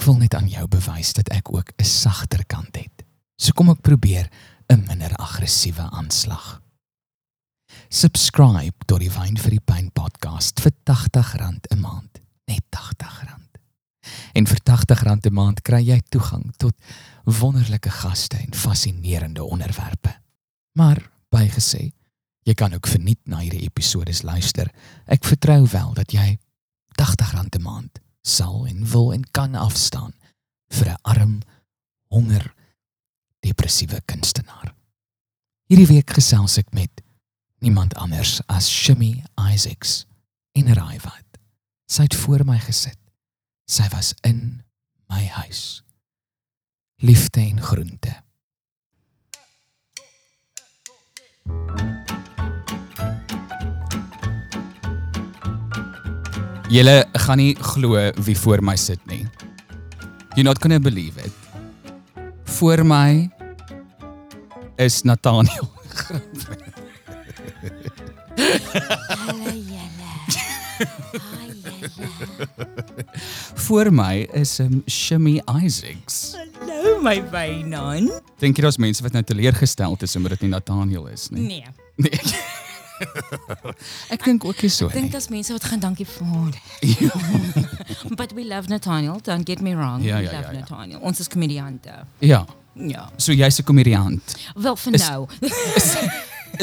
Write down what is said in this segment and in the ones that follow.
Ek wil net aan jou bewys dat ek ook 'n sagter kant het. So kom ek probeer 'n minder aggressiewe aanslag. Subscribe tot die Wyn vir die Pyn podcast vir R80 'n maand. Net R80. En vir R80 'n maand kry jy toegang tot wonderlike gaste en fascinerende onderwerpe. Maar bygesê, jy kan ook verniet na hierdie episode luister. Ek vertrou wel dat jy R80 'n maand sal en wil en kan afstaan vir 'n arm, honger, depressiewe kunstenaar. Hierdie week gesels ek met niemand anders as Shimmy Isaacs in Raivat. Sy het voor my gesit. Sy was in my huis. Liefde en groente. Julle gaan nie glo wie voor my sit nie. You're not going to believe it. Voor my is Nathaniel. Hallo julle. Voor my is um, Shimmy Isaacs. Hallo my wynan. Dink jy daar's mense wat nou teleurgesteld is omdat dit nie Nathaniel is nie? Nee. Nee. ek dink ook nie so Ek dink daar's mense wat gaan dankie vir. But we love Nathaniel, don't get me wrong. Ja, we ja, love ja, ja. Nathaniel. Ons is komediante. Ja. Ja. So jy's 'n komediant. Wel vir Is- nou.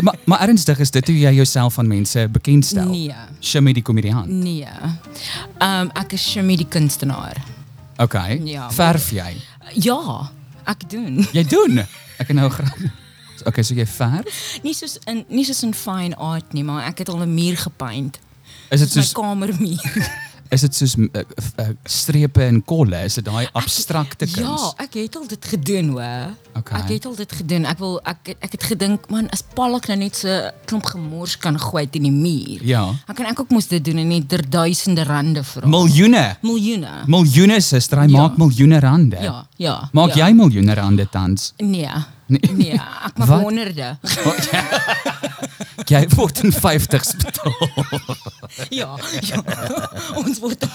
maar maar ernstig is dit hoe jy jouself aan mense bekendstel? Nee. Shimmy die komediant. Nee. Ehm um, ek is Shimmy die kunstenaar. Okay. Ja. Verf jy? Ja, ek doen. Jy doen. Ek nou grap. Okay, so jy verf? Nie soos in nie soos in fine art nie, maar ek het al 'n muur gepaint. Is dit my soos kamermuur. is dit soos uh, uh, strepe en kolle? Is dit daai abstrakte kuns? Ja, ek het al dit gedoen hoor. Okay. Ek het al dit gedoen. Ek wil ek ek het gedink man, as Palak nou net so klomp gemors kan gooi teen die muur. Ja. Dan kan ek ook mos dit doen en net er duisende rande vir hom. Miljoene. Miljoene. Miljoene suster, hy Ja. maak miljoene rande. Ja, ja. Maak ja. jy miljoene rande tans? Nee. Nee. Nee, ek maak Wat? honderde. Jy word in 50s betaal. ja, ja. Ons word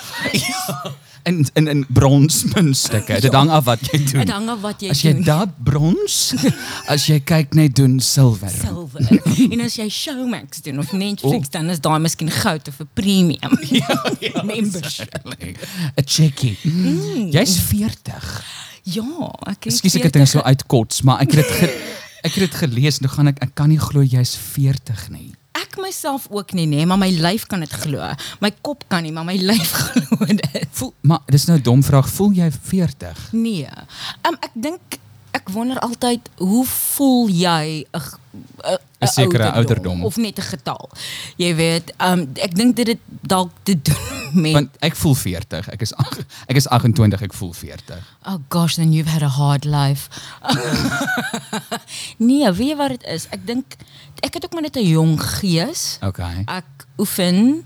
In in in bronsmuntstukke. Dit Ja. hang af wat jy doen. dit hang af wat jy As jy doen. da brons, as jy kyk net doen silwer. Silver. en as jy Showmax doen of Netflix, dan is daai miskien goud of 'n premium. Ja, ja membership. 'n Checkie. Mm. Jy's 40. Ja, ek is Ekskuus ek het dit so uitkots, maar ek het dit ek het dit gelees. Nou gaan ek ek kan nie glo jy's 40 nie. Ek myself ook nie, nee, maar my lyf kan dit glo. My kop kan nie, maar my lyf glo dit. Voel maar dis nou 'n dom vraag. Voel jy 40? Nee. Um, ek dink ek wonder altyd hoe voel jy 'n 'n sekere ouderdom. of net 'n getal. Jy weet, um, ek dink dit het dalk te doen met Want ek voel 40. Ek is ag- ek is 28, ek voel 40. Oh gosh, then you've had a hard life. nee, weet jy wat dit is? Ek dink ek het ook maar net 'n jong gees. Okay. Ek oefen.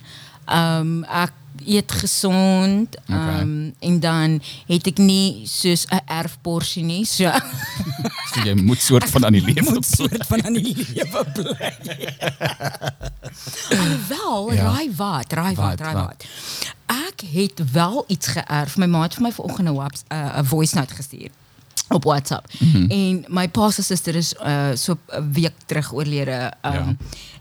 Um, ek eet gesond. Ehm Okay. um, en dan het ek nie soos 'n erfporsie nie. So So jy moet soort van aan die lewe moet soort van aan die lewe bly. Alhoewel, Ja. raai wat, raai wat, Wat, raai wat? Ek het wel iets geërf. My ma het vir my vanoggend 'n uh, 'n voice note gestuur op WhatsApp. Mm. -hmm. En my pa se suster is uh, so 'n week terug oorlede. Um, ja.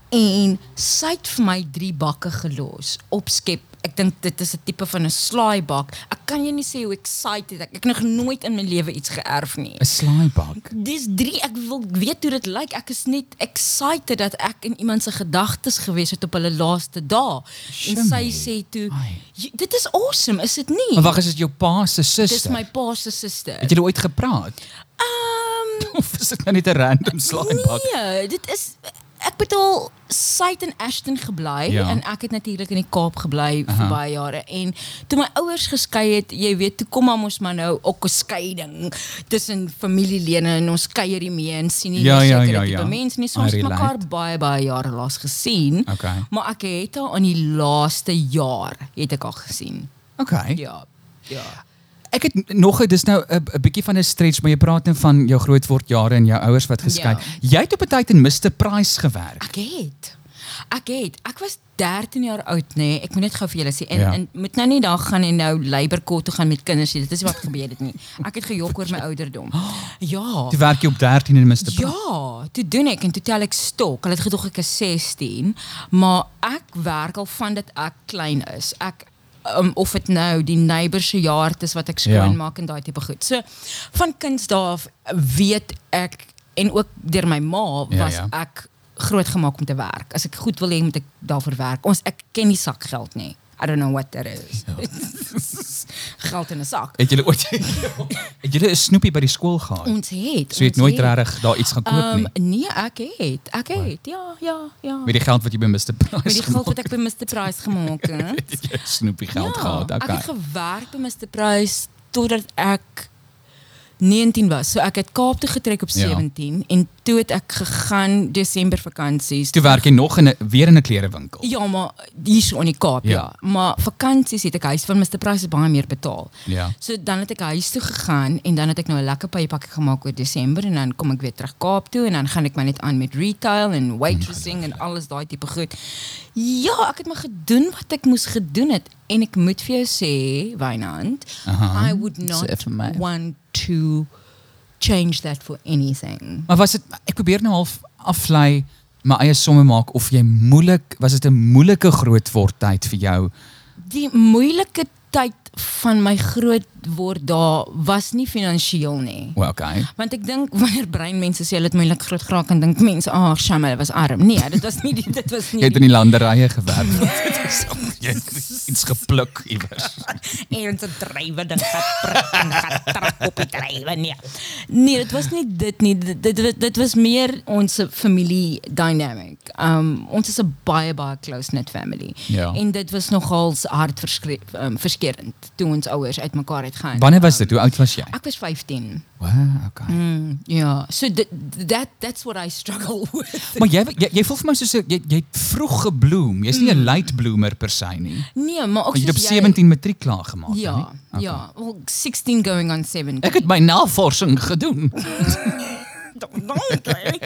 En sy het vir my drie bakke gelos op skep. Ek dink dit is 'n tipe van 'n slaaibak. Ek kan jou nie sê hoe excited ek. Ek het nog nooit in my lewe iets geërf nie. 'n slaaibak. Dis 3 ek wil weet hoe dit lyk. Ek is net excited dat ek in iemand se gedagtes gewees het op hulle laaste dae. En sy sê toe, Ai. "J- "Dit is awesome, is dit nie?" Maar wag, is dit jou pa se Dis suster? my pa se suster. Het julle ooit gepraat? Ehm Of is dit nou net 'n random slaaibak? nee, dit is ek bedoel sy het in Ashton gebly Ja. en ek het natuurlik in die Kaap gebly vir baie jare en toe my ouers geskei het, jy weet, toe kom mos maar nou ook 'n skeiding tussen familielede en ons kuier nie meer en sien nie Ja, meer ja, sekere ja, tipe ja. mense nie. So I ons het relate. mekaar baie baie jare laas gesien. Okay. Maar ek het haar in die laaste jaar het ek haar gesien. Okay. Ja. Ja. Ek het nog 'n dis nou 'n bietjie van 'n stretch, maar jy praat nou van jou grootwordjare en jou ouers wat geskei. Ja. Jy het op 'n tyd in Mr Price gewerk. Ek het. Ek het. Ek was 13 jaar oud nê. Nee. Ek moet net gou vir julle sê en Ja. en moet nou nie daar gaan en nou Labour Court toe gaan met kinders nie. Dit is wat gebeur het nie. Ek het gejok oor my ouderdom. Ja. Toe werk jy op 13 in Mr. Price. Ja, toe doen ek en toe tel ek stok. Hulle het gedog ek is 16, maar ek werk al van dit ek klein is. Ek um, of dit nou die neighbour se jaar is wat ek Ja. skoon maak en daai tipe goed. So van kinds daar af weet ek en ook deur my ma Ja, was ja. ek groot gemaak om te werk. As ek goed wil hê moet ek daarvoor werk. Ons ek ken nie sakgeld nie. I don't know what that is. Geld in 'n sak. Het julle ooit Het julle 'n snoepie by die skool gehad? Ons het. So jy het nooit regtig daar iets gekoop nie. Um, nee, ek het. Ek het. Ja, ja, ja. Met die geld wat jy by Mr. Price Met die geld wat ek by Mr Price gemaak het. het jy snoepie geld ja, gehad. Ek Okay. het gewerk by Mr Price totdat ek 19 was. So ek het Kaap toe getrek op Ja. 17 en toe het ek gegaan Desember vakansies. Toe werk jy nog in 'n weer in 'n klерewinkel. Ja, maar hier so in die Kaap, ja. Ja. Maar vakansies het ek huis van Mr Price baie meer betaal. Ja. So dan het ek huis toe gegaan en dan het ek nou 'n lekker pypakkie gemaak oor Desember en dan kom ek weer terug Kaap toe en dan gaan ek maar net aan met retail en waitressing en alles daai tipe goed. Ja, ek het maar gedoen wat ek moes gedoen het en ek moet vir jou sê, Wynand, Aha. I would not want to change that for anything. Maar was dit ek probeer nou half aflei my eie somme maak of jy moeilik was dit 'n moeilike grootword tyd vir jou? Die moeilike tyd van my groot word daar was nie finansiëel nie. Well, okay. Want ek dink wanneer breinmense sê hulle het moeilik groot geraak en dink mense, "Ag, oh, Shama, hulle was arm." Nee, dit was nie die, dit was nie. Jy het in die landerye gewerk. Dit is het iets gepluk iewers. en se drywe ding geprik en getrap op die drywe nee. Nee, dit was nie dit nie. Dit dit, dit, was meer ons familie dynamic. Um ons is 'n baie baie close knit family. Ja. En dit was nogals hartverskrep um, verskeurend toe ons ouers uitmekaar het gaan. Wanneer was dit? Hoe oud was jy? Ek was 15. Wow, okay. Mm, ja, so dit that that's what I struggle with. Maar jy jy, jy voel vir my soos jy jy het vroeg gebloem. Jy's nie 'n late bloomer per se nie. Nee, maar ook Want jy het op soos jy- 17 matriek klaar gemaak, Ja, nie? Okay. ja. Well, 16 going on 17. Ek het my navorsing gedoen. Dankie.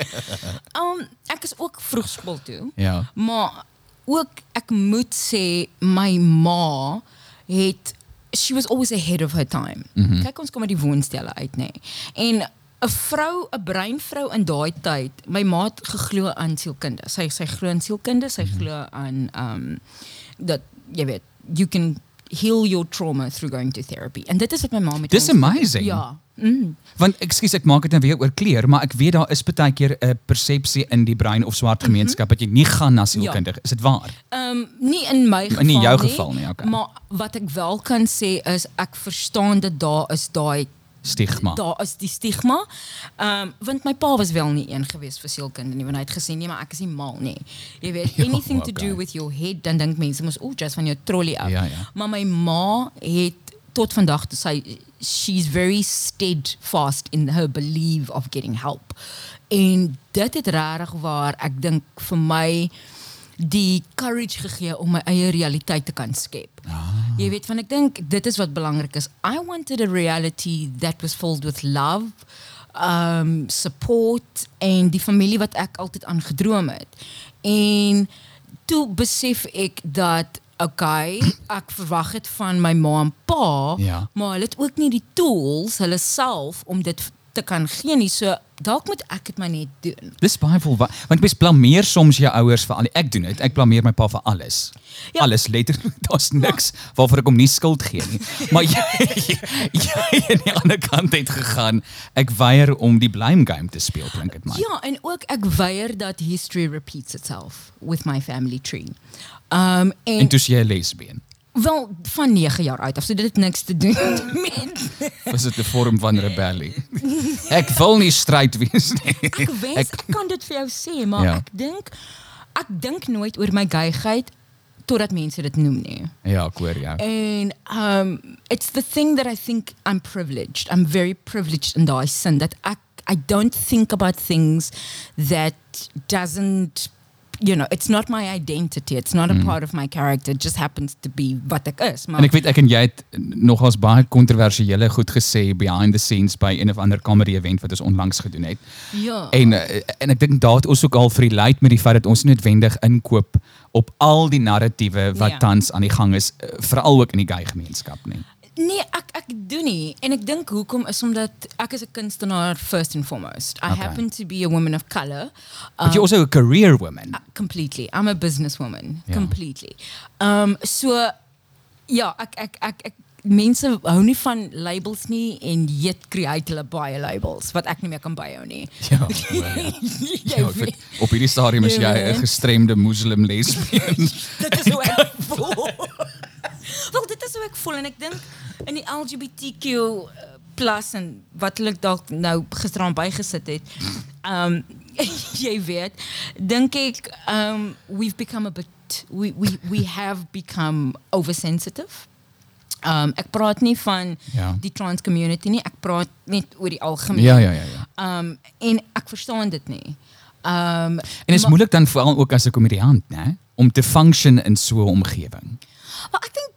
um ek is ook vroeg skool toe. Ja. Maar ook ek moet sê my ma het she was always ahead of her time. Mm -hmm. Kyk ons kom uit die woonstelle uit nê. En 'n vrou, 'n breinvrou in daai tyd, my ma het geglo aan sielkunde. Sy sy glo aan sielkunde, sy glo aan um dat jy weet, you can heal your trauma through going to therapy. En dit is wat my ma met Dis amazing. Ja. Mm. Want ekskuus ek maak dit nou weer oor kleer, maar ek weet daar is baie keer 'n persepsie in die brein of swart gemeenskap dat jy nie gaan na sielkundige. Is dit waar? Ehm um, nie in my geval In jou nie, geval nie, okay. Maar wat ek wel kan sê is ek verstaan dat daar is daai Stigma. daar is die stigma. Ehm um, want my pa was wel nie een gewees vir sielkunde nie want hy het gesê nee maar ek is nie mal nie. Jy weet Ja, anything to okay. do with your head dan dink mense mos o just van jou trolley af. Ja, ja. Maar my ma het tot vandag toe sy she's very steadfast in her belief of getting help. En dit het regtig waar ek dink vir my die courage gegee om my eie realiteit te kan skep. Ah. Jy weet van ek dink dit is wat belangrik is. I wanted a reality that was filled with love, um support en die familie wat ek altyd aan gedroom het. En toe besef ek dat okay, ek verwag dit van my ma en pa, Ja. maar hulle het ook nie die tools hulle self om dit te kan gee nie. So dalk moet ek dit maar net doen. Dis baie vol want mens blameer soms jou ouers vir al ek doen dit. Ek blameer my pa vir alles. Ja. Alles letterlik. Daar's niks waarvoor ek hom nie skuld gee nie. Maar jy jy aan die ander kant het gegaan. Ek weier om die blame game te speel klink dit my. Ja, en ook ek weier dat history repeats itself with my family tree. Um en, En toe jy 'n lesbien. wel van 9 jaar uit af, so dit het niks te doen met Was dit 'n vorm van rebellie? Ek wil nie stryd wees nie. ek wens ek, ek kan dit vir jou sê, maar Ja. ja. ek dink ek dink nooit oor my gayheid totdat mense dit noem nie. Ja, ek hoor jou. And um, it's the thing that I think I'm privileged. I'm very privileged in daai sin that I I don't think about things that doesn't you know, it's not my identity. It's not a part of my character. It just happens to be wat ek is. Maar En ek weet ek en jy het nogals baie kontroversiële goed gesê behind the scenes by een of ander comedy event wat ons onlangs gedoen het. ja. En eh, en ek dink daar het ons ook al verlei met die feit dat ons noodwendig inkoop op al die narratiewe wat Ja. tans aan die gang is, eh, veral ook in die gay gemeenskap nie. Nee, ek ek doen nie. En ek dink hoekom is omdat ek is 'n kunstenaar first and foremost. I Okay. happen to be a woman of color. But you're also a career woman. completely. I'm a businesswoman. Ja. Completely. Um so ja, ek ek ek ek mense hou nie van labels nie en jy create hulle baie labels wat ek nie meer kan byhou nie. Ja. Ja, ek weet, weet, op hierdie stadium is jy Ja, 'n weet. gestremde moslim lesbien. dit is hoe ek voel. Wel dit is hoe ek voel en ek dink in die LGBTQ uh, plus en wat hulle dalk nou gisteraan bygesit het. Um jy weet, dink ek um we've become a bit we we we have become oversensitive. Um ek praat nie van Ja. die trans community nie, ek praat net oor die algemeen. Ja, ja, ja, ja. Um en ek verstaan dit nie. Um En is maar- moeilik dan veral ook as 'n komediant, né? Om te function in so 'n omgewing. Well, ek dink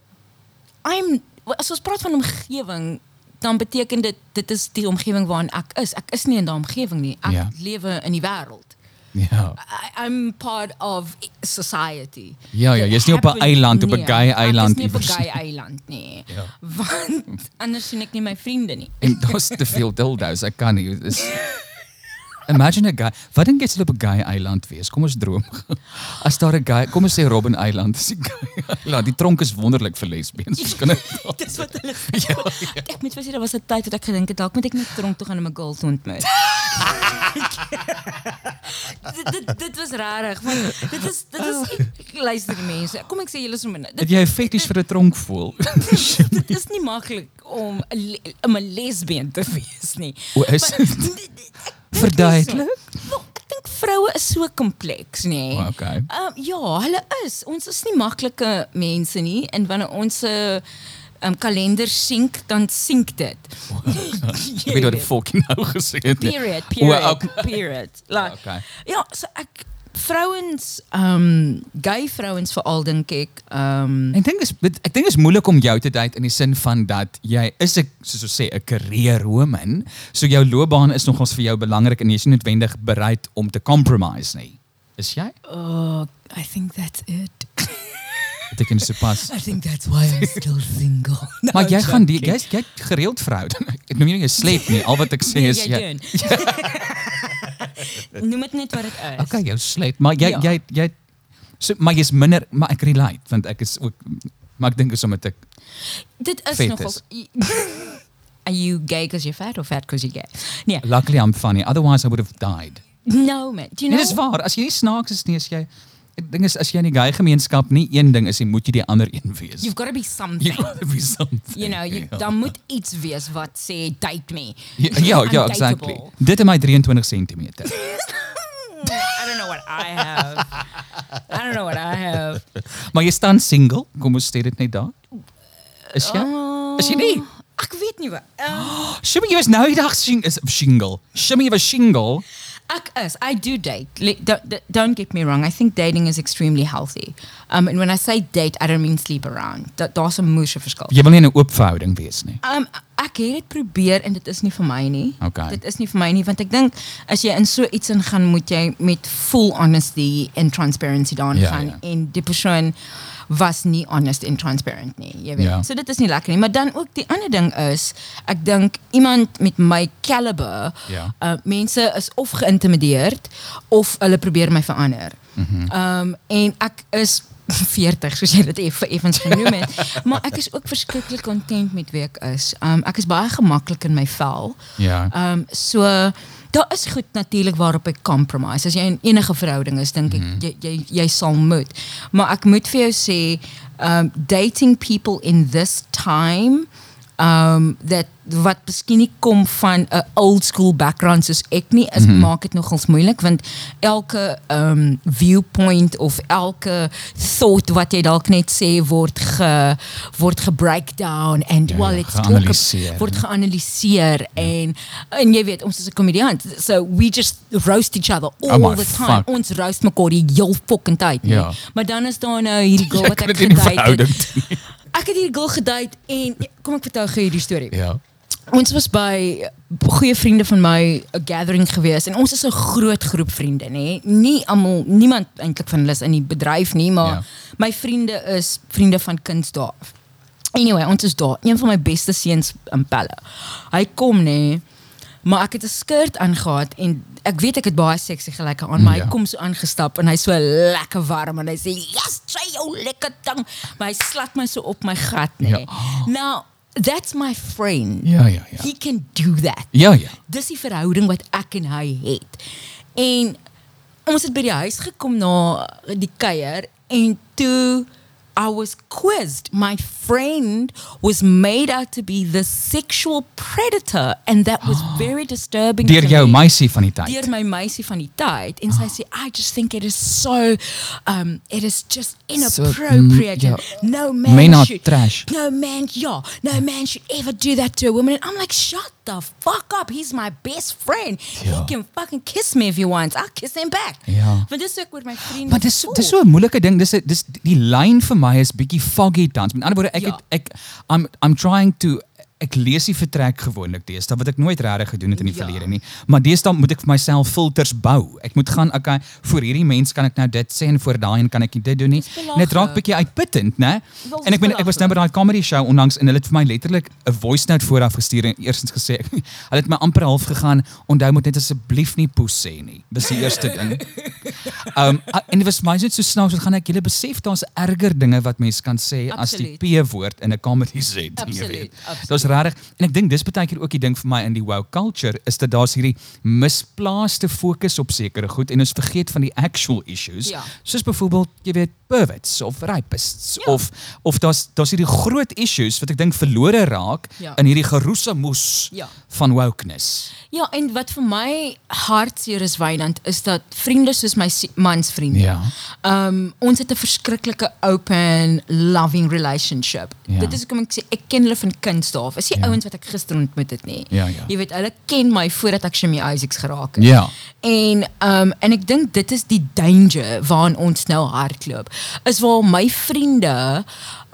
I'm as ons praat van omgewing dan beteken dit dit is die omgewing waarin ek is. Ek is nie in daai omgewing nie. Ek Ja. lewe in die wêreld. Ja. I, I'm part of society. Ja, ja, jy's nie op 'n eiland, op 'n nee, gay eiland Ek is nie op 'n gay nie. eiland nie. Ja. Want anders sien ek nie my vriende nie. En daar's te veel dildos, ek kan nie. Dis Imagine 'n guy. Wat dink jy sal op 'n gay eiland wees? Kom ons droom. As daar 'n gay, kom ons sê Robben Eiland, is 'n gay eiland. Die tronk is wonderlik vir lesbiens. Ons kan dit Dis wat hulle ja, ja. Ek moet vir sê daar was 'n tyd wat ek gedink het dalk moet ek net tronk toe gaan om 'n girl te ontmoet. dit, dit dit was rarig want dit is dit is luister die mense. Kom ek sê julle net. Het Dit, jy 'n fetish vir 'n tronk voel? dit is nie maklik om 'n 'n lesbien te wees nie. O, is dit? dit- ek Verduidelik. Wel, Ek dink vroue is so kompleks, nê. O, okay. Um, ja, hulle is. Ons is nie maklike mense nie en wanneer ons 'n um, kalender sink, dan sink dit. Ek weet wat die fucking nou gesê het. Period, period, okay. period. Like, Okay. Ja, so ek vrouens, um, gay vrouens veral dink ek, um, Ek dink is ek dink is moeilik om jou te date in die sin van dat jy is 'n soos ons sê 'n career woman, so jou loopbaan is nogals vir jou belangrik en jy is nie noodwendig bereid om te compromise nie. Is jy? oh, I think that's it. Beteken so pas. I think that's why I'm still single. No, Maar jy gaan die jy's jy het gereeld verhouding. Ek noem nie jy sleep nie. Al wat ek sê Nee, is jy jy doen. Noem dit net wat dit is. Okay, jou sleep, maar jy Ja. jy jy so maar jy's minder maar ek relate want ek is ook maar ek dink is omdat ek Dit is nogal is. Are you gay because you're fat or fat because you're gay? Nee. luckily I'm funny otherwise I would have died. No man. Do you know? Nee, dis waar. As jy snaaks is nie, as jy Ek dink is as jy in die gay gemeenskap nie een ding is, jy moet jy die ander een wees. You've got to be something. You gotta be something. You know, you, ja. dan moet iets wees wat sê date me. Ja, ja, ja exactly. Dit is my 23 cm. I don't know what I have. I don't know what I have. maar jy staan single, kom ons sê dit net daar. Is jy? Is jy nie? Ek weet nie wat. Uh, Shimmy, jy was nou die dag sing is single. Shimmy was single. Ek is. I do date. Don't, don't- get me wrong. I think dating is extremely healthy. Um, and when I say date, I don't mean sleep around. Dat daar's 'n moeë verskil. Jy wil nie 'n oop verhouding wees nie. Um ek het dit probeer en dit is nie vir my nie. Okay. Dit is nie vir my nie want ek dink as jy in so iets ingaan moet jy met full honesty and transparency daarin Ja, gaan ja. en die persoon was nie honest and transparent nie, jy weet. So dit is nie lekker nie, maar dan ook die ander ding is ek dink iemand met my caliber Ja. uh, mense is of geïntimideerd of hulle probeer my verander. Mhm. Um en ek is 40 soos jy dit eff effens genoem het, maar ek is ook verskriklik content met wie ek is. Um ek is baie gemaklik in my vel. Ja. Um so daar is goed natuurlik waarop ek compromise. As jy in enige verhouding is, dink ek jy jy jy sal moet. Maar ek moet vir jou sê um dating people in this time um dat wat miskien nie kom van 'n old school background soos ek nie, is Mhm. maak dit nogals moeilik want elke um viewpoint of elke thought wat jy dalk net sê word ge word gebreakdown and Ja, well ja, it's talk geanalyseer, word ja. geanalyseer en en jy weet ons is 'n komediant so we just roast each other all Oh the time fuck. ons roast mekaar die heel fucking tyd nie? Ja. maar dan is daar nou hierdie girl wat ek gedate het nie. ek het hierdie girl gedate en kom ek vertel gou hierdie storie Ja. Ons was by goeie vriende van my 'n gathering gewees en ons is 'n groot groep vriende nê nie almal niemand eintlik van hulle is in die bedryf nie maar Ja. my vriende is vriende van daar anyway ons is daar een van my beste seuns in Pelle hy kom nê maar ek het 'n skirt aangetree en ek weet ek het baie seksie gelyke aan maar Ja. hy kom so aangestap en hy so lekker warm en hy sê yes try jou lekker ding maar hy slat my so op my gat nê Ja. now that's my friend Ja, ja, ja. He can do that. Ja, ja. Dis die verhouding wat ek en hy het. En ons het by die huis gekom na die kuier en toe I was quizzed. My friend was made out to be the sexual predator and that was very disturbing Deur to jou me meisie van die tyd. deur my meisie van die tyd en sy sê I just think it is so um it is just inappropriate mm, and no man Men should trash. no man yeah no man should ever do that to a woman and I'm like shut the fuck up he's my best friend Ja. he can fucking kiss me if he wants I'll kiss him back Ja. want dis ook oor my vriende Maar dis voel. dis so 'n moeilike ding. Dis dis die lyn vir my is bietjie foggy tans. Met ander woorde, ek Ja. het ek I'm I'm trying to ek lees die vertrek gewoonlik deesdae wat ek nooit regtig gedoen het in die Ja. verlede nie. Maar deesdae moet ek vir myself filters bou. Ek moet gaan okay, vir hierdie mens kan ek nou dit sê en vir daai en kan ek nie dit doen nie. Dis dit raak bietjie uitputtend, né? En dis ek ben ek was nou by daai comedy show onlangs en hulle het vir my letterlik 'n voice note vooraf gestuur en eerstens gesê hulle het my amper half gegaan, onthou moet net asseblief nie poes sê nie. Dis die eerste ding. Um en dit was my net so snaaks wat gaan ek julle besef daar's erger dinge wat mense kan sê as die Absoluut. P-woord in 'n comedy set, jy weet. Daar's regtig en ek dink dis baie keer ook die ding vir my in die woke culture is dat daar's hierdie misplaaste fokus op sekere goed en ons vergeet van die actual issues. Ja. Soos byvoorbeeld, jy weet, perverts of rapists Ja. of of daar's daar's hierdie groot issues wat ek dink verlore raak Ja. in hierdie geroesemoes Ja. van wokeness. Ja, en wat vir my hartseer is Wynand is dat vriende soos my mans vriende. Ja. Um ons het 'n verskriklike open loving relationship. Ja. Dit is kom ek sê ek ken hulle van kinds af. Is die Ja. ouens wat ek gister ontmoet het nie. Ja, ja. Jy weet hulle ken my voordat ek Shimmy Isaacs geraak het. Ja. En um en ek dink dit is die danger waaraan ons nou hardloop. Is waar my vriende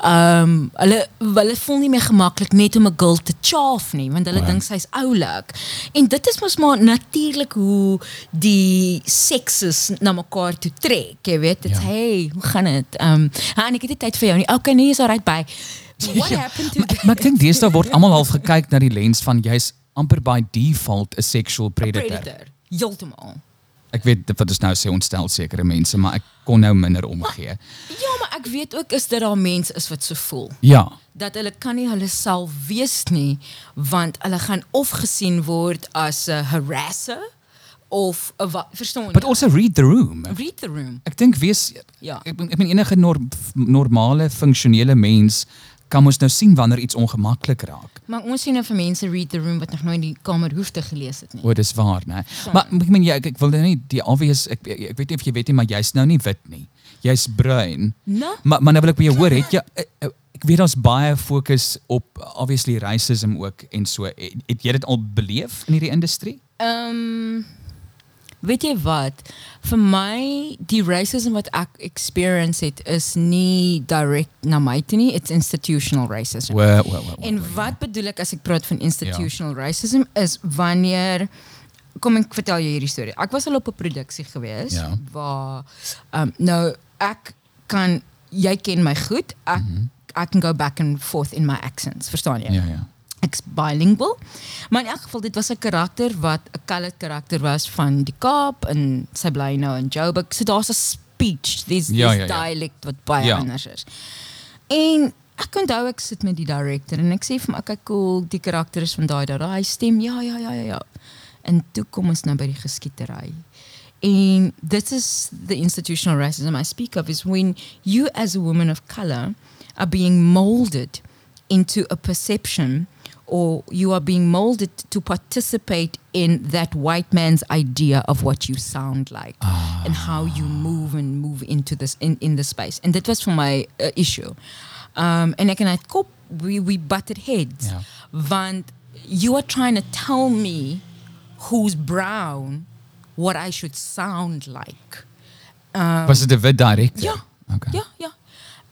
um hulle hulle voel nie meer gemaklik net om 'n girl te chaaf nie want hulle Ja. dink sy's oulik. En dit is mos maar natuurlik hoe die sekses na mekaar toe trek. Jy weet, dit's Ja. hey, hoe gaan dit? Um ha, en ek het nie tyd vir jou nie. Okay, nee, is alright by. What Ja, happened to Maar, maar ek dink deesdae word almal half gekyk na die lens van jy's amper by default 'n sexual predator. predator? Heeltemal. Ek weet wat ons nou sê ontstel sekere mense, maar ek kon nou minder omgee. Ja, maar ek weet ook is dit daar mense is wat so voel. Ja. dat hulle kan nie hulle self wees nie want hulle gaan of gesien word as 'n harasser of 'n verstaan But jy? also read the room. read the room. Ek dink wees Ja. ek ek meen enige norm, normale funksionele mens kan mos nou sien wanneer iets ongemaklik raak. Maar ons sien nou vir mense read the room wat nog nooit die kamer hoef te gelees het nie. O, dis waar, né? Maar ek meen jy ek, ek wil nou nie die obvious ek ek weet nie of jy weet nie, maar jy's nou nie wit nie. Jy's bruin. Nou? Maar maar nou wil ek by jou hoor, het jy eh, eh, ek weet daar's baie fokus op obviously racism ook en so. Het, het jy dit al beleef in hierdie industrie? Ehm weet jy wat? Vir my die racism wat ek experience het is nie direct na my toe nie, it's institutional racism. Wel, wel, wel. En wat bedoel ek as ek praat van institutional racism is wanneer kom ek vertel jou hierdie storie. Ek was al op 'n produksie gewees Ja. waar um, nou ek kan jy ken my goed. Ek ek kan go back and forth in my accents, verstaan jy? Ja, ja. Ek's bilingual. Maar in elk geval dit was 'n karakter wat 'n colored karakter was van die Kaap en sy bly nou in Joburg. So daar's 'n speech, dis Ja, dis ja, ja. dialect wat baie Ja. anders is. En ek onthou ek sit met die director en ek sê vir my okay cool, die karakter is van daai daai daai stem. Ja, ja, ja, ja, ja. En toe kom ons nou by die geskietery. En this is the institutional racism I speak of is when you as a woman of color are being molded into a perception or you are being molded to participate in that white man's idea of what you sound like and how you move and move into this in, in the space. And that was for my uh, issue. Um, en ek en hy het kop we we butted heads. Want you are trying to tell me who's brown what I should sound like. Was dit 'n wit director? Ja. Okay. Ja, ja.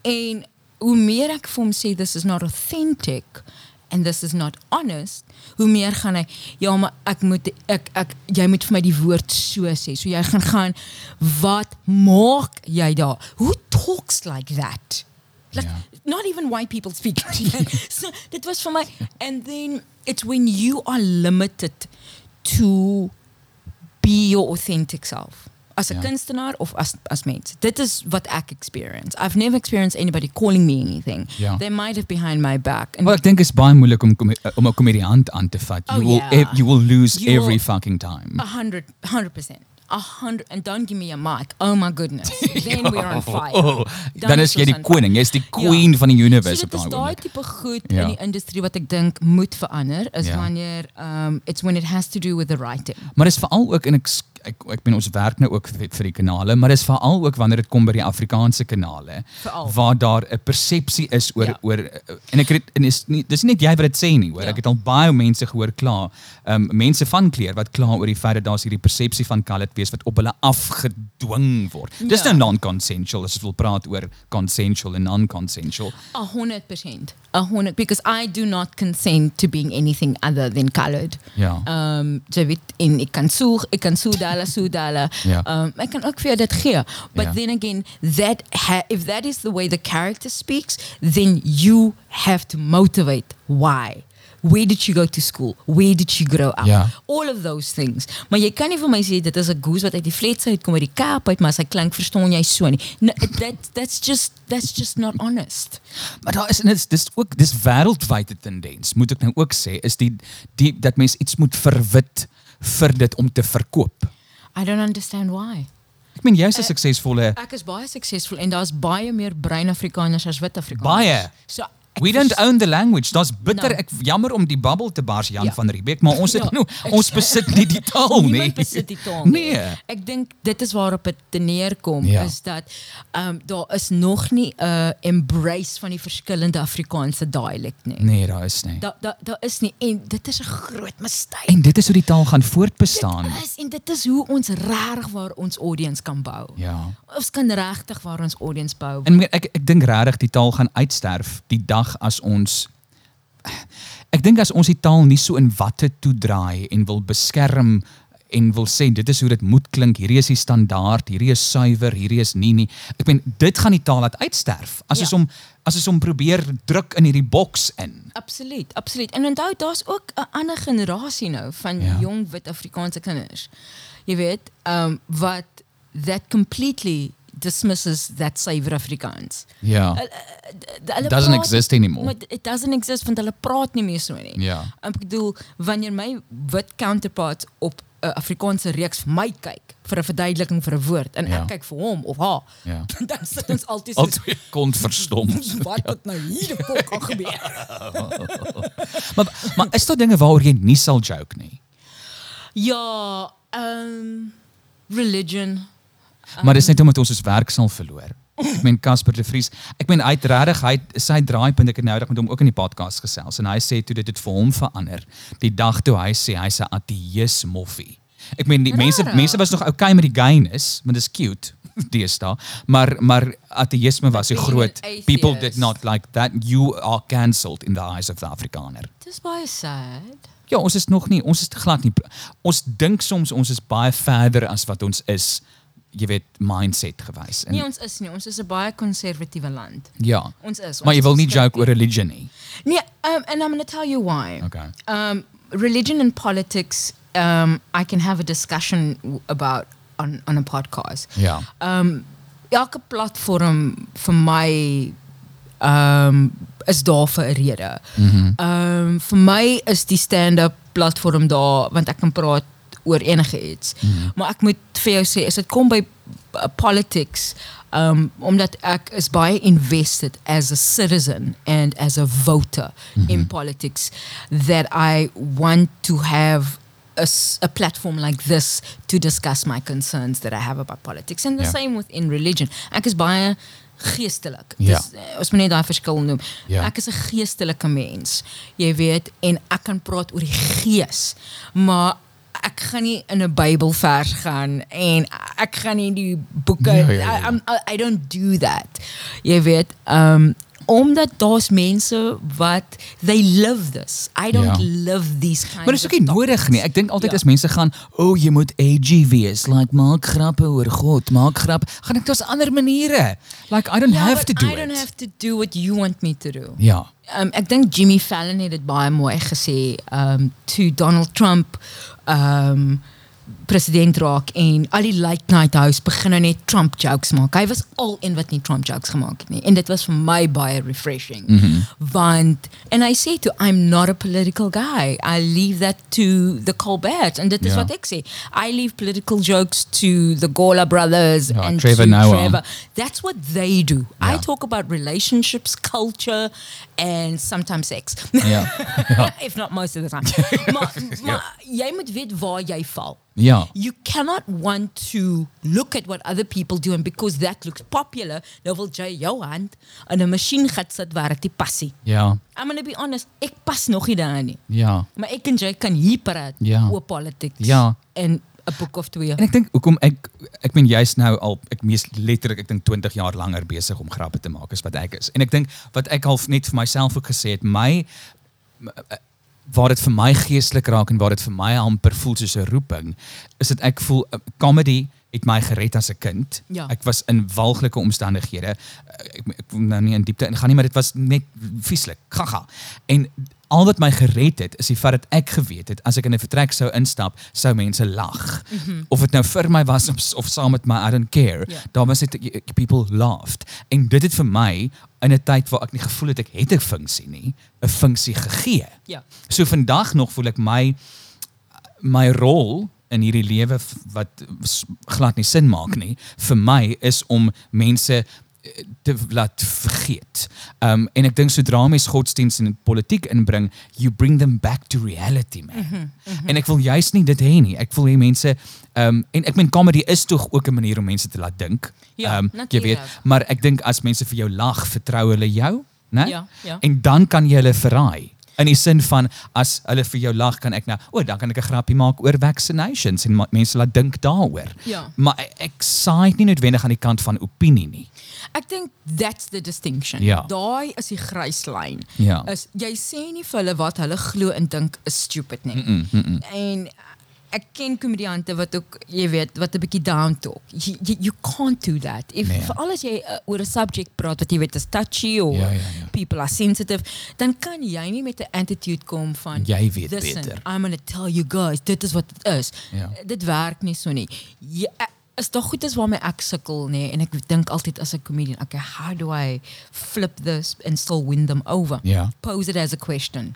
En hoe meer ek vir hom sê this is not authentic and this is not honest, hoe meer gaan hy ja, maar ek moet ek ek jy moet vir my die woord so sê. So jy gaan gaan wat maak jy daar? Who talks like that? Like Ja. not even white people speak. so dit was vir my and then it's when you are limited to be your authentic self. As 'n Ja. kunstenaar of as as mens. Dit is wat ek experience. I've never experienced anybody calling me anything. Ja. They might have behind my back. And Wel ek dink is baie moeilik om eh, om 'n komediant aan te vat. You Oh, will yeah. you will lose You every will- fucking time. a hundred, hundred percent. A hundred and don't give me a mic. Oh my goodness. Then we're on fire. Oh, dan is jy die koning. Jy's die queen van die So universe dit op is daai daai oomblik. tipe goed Ja. in die industrie wat ek dink moet verander is Ja. wanneer um it's when it has to do with the writing. Maar dis veral ook en ek ek ek ben ons werk nou ook vir, vir die kanale, maar dis veral ook wanneer dit kom by die Afrikaanse kanale Veral. waar daar 'n persepsie is oor Ja. oor en ek het en is nie dis nie net jy wat dit sê nie, hoor. Ja. Ek het al baie mense gehoor kla. Ehm um, mense van kleur wat kla oor die feit dat daar's hierdie persepsie van colored wees wat op hulle afgedwing word. Dis Ja. nou non-consensual as ons wil praat oor consensual en non-consensual. A hundred percent. A hundred because I do not consent to being anything other than colored. Ja. Um jy weet en ek kan soeg, ek kan soedala soedala. Ja. Um ek kan ook vir jou dit gee. But Ja. then again, that ha if that is the way the character speaks, then you have to motivate why. Where did you go to school? Where did you grow up? Ja. All of those things. Maar jy kan nie vir my sê dit is 'n goose wat uit die fletse uitkom uit die Kaap uit, maar sy klink verstaan jy so nie. No, that that's just that's just not honest. Maar daar is en dit is dis ook dis wêreldwyde tendens, moet ek nou ook sê, is die die dat mens iets moet verwit vir dit om te verkoop. I don't understand why. Ek meen jy's 'n suksesvolle Ek is baie suksesvol en daar's baie meer bruin Afrikaners as wit Afrikaners. Baie. So We don't own the language. Daar's bitter Nou. ek jammer om die bubble te bars Jan Ja. van Riebeeck, maar ons het Ja, ek- ons besit nie die taal nie. Niemand besit die taal nie. Nee. Ek dink dit is waarop dit neerkom Ja. is dat ehm um, daar is nog nie 'n uh, embrace van die verskillende Afrikaanse dialect nie. Nee, daar is nie. Daar daar daar is nie en dit is 'n groot mistake. En dit is hoe die taal gaan voortbestaan. Dit is en dit is hoe ons regtig waar ons audience kan bou. Ja. Ons kan regtig waar ons audience bou. En ek ek, ek dink regtig die taal gaan uitsterf die dag as ons ek dink as ons die taal nie so in watte toedraai en wil beskerm en wil sê dit is hoe dit moet klink, hierdie is die standaard, hierdie is suiwer, hierdie is nie nie. Ek meen dit gaan die taal laat uitsterf as ons Ja. hom as ons hom probeer druk in hierdie boks in. Absoluut, absoluut. En onthou daar's ook 'n ander generasie nou van Ja. jong wit Afrikaanse kinders. Jy weet, um wat that completely dismisses that saver Afrikaans. Ja. D- hulle Doesn't praat- exist anymore. Maar it doesn't exist want hulle praat nie meer so nie. Ja. Ek bedoel wanneer my wit counterparts op 'n Afrikaanse reeks vir my kyk vir 'n verduideliking vir 'n woord en Ja. ek kyk vir hom of haar, Ja. dan sit ons altyd Al so twee kon verstom. wat het nou hier fok aan gebeur? maar maar is daar dinge waaroor jy nie sal joke nie? Ja, um religion. Maar dis net omdat ons ons werk sal verloor. Ek meen Casper de Vries, ek meen hy het regtig hy sy draaipunt ek het nou net met hom ook in die podcast gesels en hy sê toe dit het vir hom verander. Die dag toe hy sê hy's 'n ateïs moffie. Ek meen die mense Rarig. mense was nog okay met die gayness, want dit is cute deesdae, maar maar ateïsme was so groot. an People atheist. did not like that. You are cancelled in the eyes of the Afrikaner. Dis baie sad. Ja, ons is nog nie, ons is glad nie. Ons dink soms ons is baie verder as wat ons is, jy weet, mindset gewys. En Nee, ons is nie. Ons is 'n baie konservatiewe land. ja. Ons is. Maar jy ons wil nie joke oor religion nie. Nee, um, and I'm going to tell you why. Okay. Um, religion and politics, um, I can have a discussion about on, on a podcast. Ja. Um, elke platform vir my um, is daar vir 'n rede. Mhm. Um, vir my is die stand-up platform daar want ek kan praat oor enige iets. Mhm. Maar ek moet vir jou sê as dit kom by uh, politics um omdat ek is baie invested as a citizen and as a voter in politics that I want to have a, a platform like this to discuss my concerns that I have about politics and the Ja. same within religion. Ek is baie geestelik. Ja. Dis eh, ons moet net daai verskil noem. Ja. Ek is 'n geestelike mens. Jy weet en ek kan praat oor die gees, maar ek gaan nie in 'n Bybelvers gaan en ek gaan nie die boeke Ja, ja, ja. I, I'm- I, I don't do that. Jy weet, um omdat daar's mense wat they live this. I don't Ja. live these kinds Maar dis ook of nie nodig nie. Ek dink altyd Ja. as mense gaan, "O, oh, jy moet AG wees, like maak grappe oor God, maak grap." Gaan ek daar's ander maniere. Like I don't Yeah, have to do I it. don't have to do what you want me to do. Ja. Um, ek dink Jimmy Fallon het dit baie mooi gesê um toe Donald Trump um president raak en al die late night house begin nou net Trump jokes maak. Hy was al in wat nie Trump jokes gemaak het nie. En dit was vir my baie refreshing. Want and I say to I'm not a political guy. I leave that to the Colbert en dit is Ja. wat ek sê. I leave political jokes to the Gola brothers Ja, and Trevor to Noah. Trevor. That's what they do. I talk about relationships, culture, and sometimes sex. Ja. Ja. if not most of the time. maar maar jy moet weet waar jy val. Ja. You cannot want to look at what other people do and because that looks popular, nou wil jy jou hand in 'n masjien gat sit waar dit pas nie. Ja. I'm going to be honest, ek pas nog nie daar nie. Ja. Maar ek en jy kan hier praat Ja. oor politics Ja. en 'n boek of twee. En ek dink hoekom ek ek meen jy's nou al ek mees letterlik ek dink 20 jaar langer besig om grappe te maak as wat ek is. En ek dink wat ek half net vir myself ook gesê het, my eh, waar dit vir my geestelik raak en waar dit vir my amper voel soos 'n roeping, is dit ek voel eh, comedy het my gered as 'n kind. Ja. Ek was in walglike omstandighede. Eh, Ek ek wil nou nie in diepte ingaan nie, maar dit was net vieslik. Gaga. En al wat my gered het is die feit dat ek geweet het as ek in 'n vertrek sou instap, sou mense lag. Of dit nou vir my was of, of saam met my I don't care. Ja. Daar was dit people laughed. En dit het vir my in 'n tyd waar ek nie gevoel het ek het 'n funksie nie, 'n funksie gegee. Ja. So vandag nog voel ek my my rol in hierdie lewe wat glad nie sin maak nie vir my is om mense eh, te laat vergeet. Um en ek dink sodra mens godsdienst en politiek inbring, you bring them back to reality man. En ek wil juist nie dit hê nie. Ek wil hê mense um en ek meen comedy is tog ook 'n manier om mense te laat dink. Ja, um jy weet, maar ek dink as mense vir jou lag, vertrou hulle jou, né? Ja, ja. En dan kan jy hulle verraai. In die sin van as hulle vir jou lag, kan ek nou, o, dan kan ek 'n grappie maak oor vaccinations en mense laat dink daaroor. Ja. Maar ek, saai nie noodwendig aan die kant van opinie nie. Ek dink that's the distinction. Ja. Daai is die gryslyn. Ja. Is jy sê nie vir hulle wat hulle glo en dink is stupid nie. Mm, mm, mm. En ek ken komediante wat ook jy weet wat 'n bietjie down talk. You, you, you can't do that. If Nee. veral as jy uh, oor 'n subject praat wat jy weet is touchy or Ja, ja, ja. people are sensitive, dan kan jy nie met 'n attitude kom van Jy weet "Listen, beter." I'm going to tell you guys dit is wat dit is. Ja. Dit werk nie so nie. Ja, is daar goed is waarmee ek sukkel nê en ek dink altyd as 'n comedian, okay, how do I flip this and still win them over? Ja. Pose it as a question.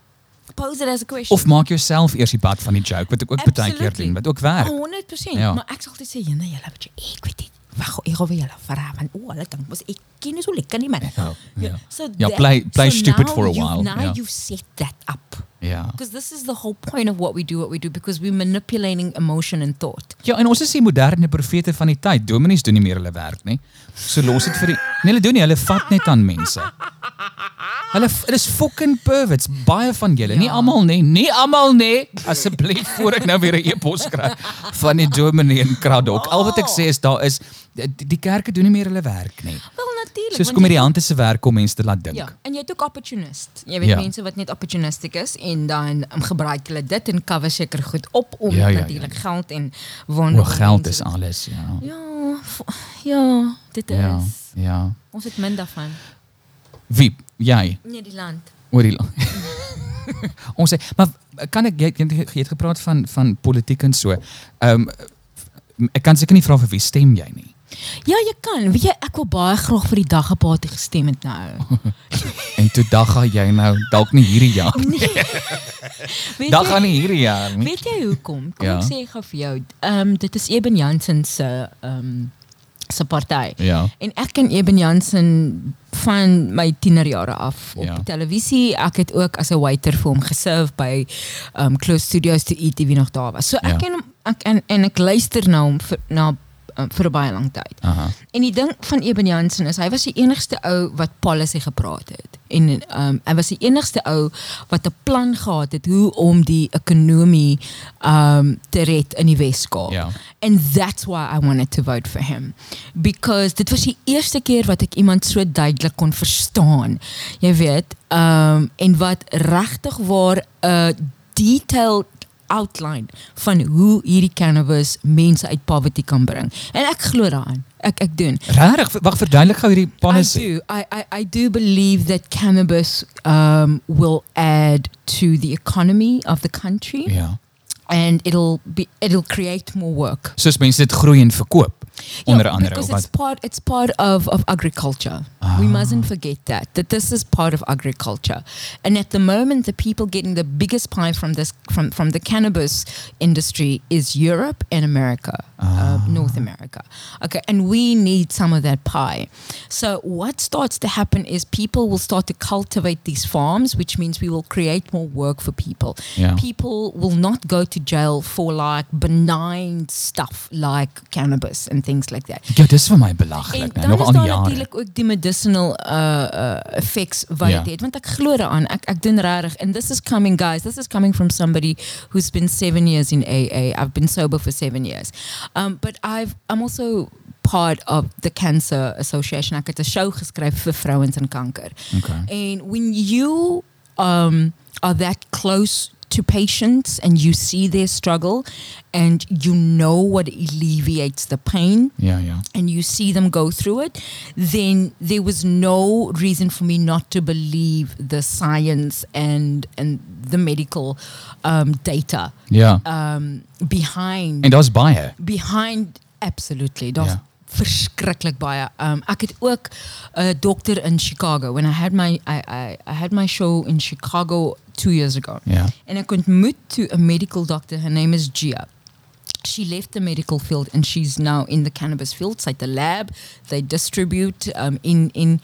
Pose it as a question. Of maak jouself eers die pad van die joke wat ek ook baie keer doen, wat ook werk. 100%. Ja. Maar ek sal altyd sê, "Jene, julle wat jy ek weet nie. Wag, ek gaan vir julle vra want o, hulle dink mos ek ken nie so lekker nie man." Ja, ja. So Ja, that- play- play so stupid now for a while, Now ja. you've set that up. Ja. Because this is the whole point of what we do, what we do, because we're manipulating emotion and thought. Ja, en ons is die moderne profete van die tyd. Dominees doen nie meer hulle werk nie. So los dit vir die Nee, hulle doen nie, hulle vat net aan mense. Hulle is fucking perverts, baie van julle. Nie Ja. almal nie, nie almal nie. Asseblief voor ek nou weer 'n e-pos kry van die dominee in Kraddock. Al wat ek sê is daar is die, die kerke doen nie meer hulle werk nie. Wel natuurlik. Soos want jy- komediante se werk om mense te laat dink. Ja, en jy het ook opportunist. Jy weet Ja. mense wat net opportunistic is en dan um, gebruik hulle dit en cover seker goed op om Ja, ja, ja, natuurlik ja. geld en wonder. O, geld is alles, ja. Ja, ja, dit Ja, is. ja. Ons het min daarvan. Wie? Jy? Nee, die land. oor die land. Ons sê, maar kan ek jy, jy jy het gepraat van van politiek en so. Ehm ek kan seker nie vra vir wie stem jy nie. Ja, jy kan. Weet jy, ek wil baie graag vir die daggeparty gestem het nou. En toe dag gaan jy nou dalk nie hierdie jaar. Nee. weet Dag jy- gaan nie hierdie jaar nie. Weet jy hoekom? Kom Ja. ek sê gou vir jou. Ehm dit is Eben Jansen se ehm se party. Ja. En ek ken Eben Jansen van my tienerjare af op Ja. televisie. Ek het ook as 'n waiter vir hom geserve by um Close Studios to eat wie nog daar was. So ek Ja. ken hom ek, en en ek luister na hom vir na vir 'n baie lang tyd. Aha. En die ding van Eben Jansen is hy was die enigste ou wat policy gepraat het. En um hy was die enigste ou wat 'n plan gehad het hoe om die ekonomie um te red in die Weskaap. Ja. And that's why I wanted to vote for him. Because dit was die eerste keer wat ek iemand so duidelik kon verstaan. Jy weet, um en wat regtig waar 'n detailed outline van hoe hierdie cannabis mense uit poverty kan bring. En ek glo daaraan. Ek ek doen. Regtig, wag verduidelik gou hierdie I policy. do. I, I, I do believe that cannabis um, will add to the economy of the country Ja. and it'll be it'll create more work. Soos mense dit groei en verkoop onder andere because it's part it's part of, of agriculture. We mustn't forget that that this is part of agriculture, and at the moment, the people getting the biggest pie from this from from the cannabis industry is Europe and America, uh, North America. Okay, and we need some of that pie. So what starts to happen is people will start to cultivate these farms, which means we will create more work for people. Ja. People will not go to jail for like benign stuff like cannabis and things like that. Ja, dis vir my En belaglik, nee, nog is al daar jare. Natuurlik ook die medicinal uh uh effects wat dit het want ek glo daaraan. Ek ek doen regtig and this is coming guys this is coming from somebody who's been 7 years in AA I've been sober for 7 years. Um but I've I'm also part of the cancer association. Ek het 'n show geskryf vir vrouens en kanker. Okay. and when you um, are that close to patients and you see their struggle and you know what alleviates the pain Ja, ja. and you see them go through it, then there was no reason for me not to believe the science and and the medical um, data Ja. um, behind En daar's baie. behind absolutely Ja. Verskriklik baie um ek het ook 'n dokter in Chicago when I had my I I I had my show in Chicago 2 years ago Ja. and ek ontmoet toe 'n medical doctor her name is Gia she left the medical field and she's now in the cannabis field. It's like the lab. They distribute um, in in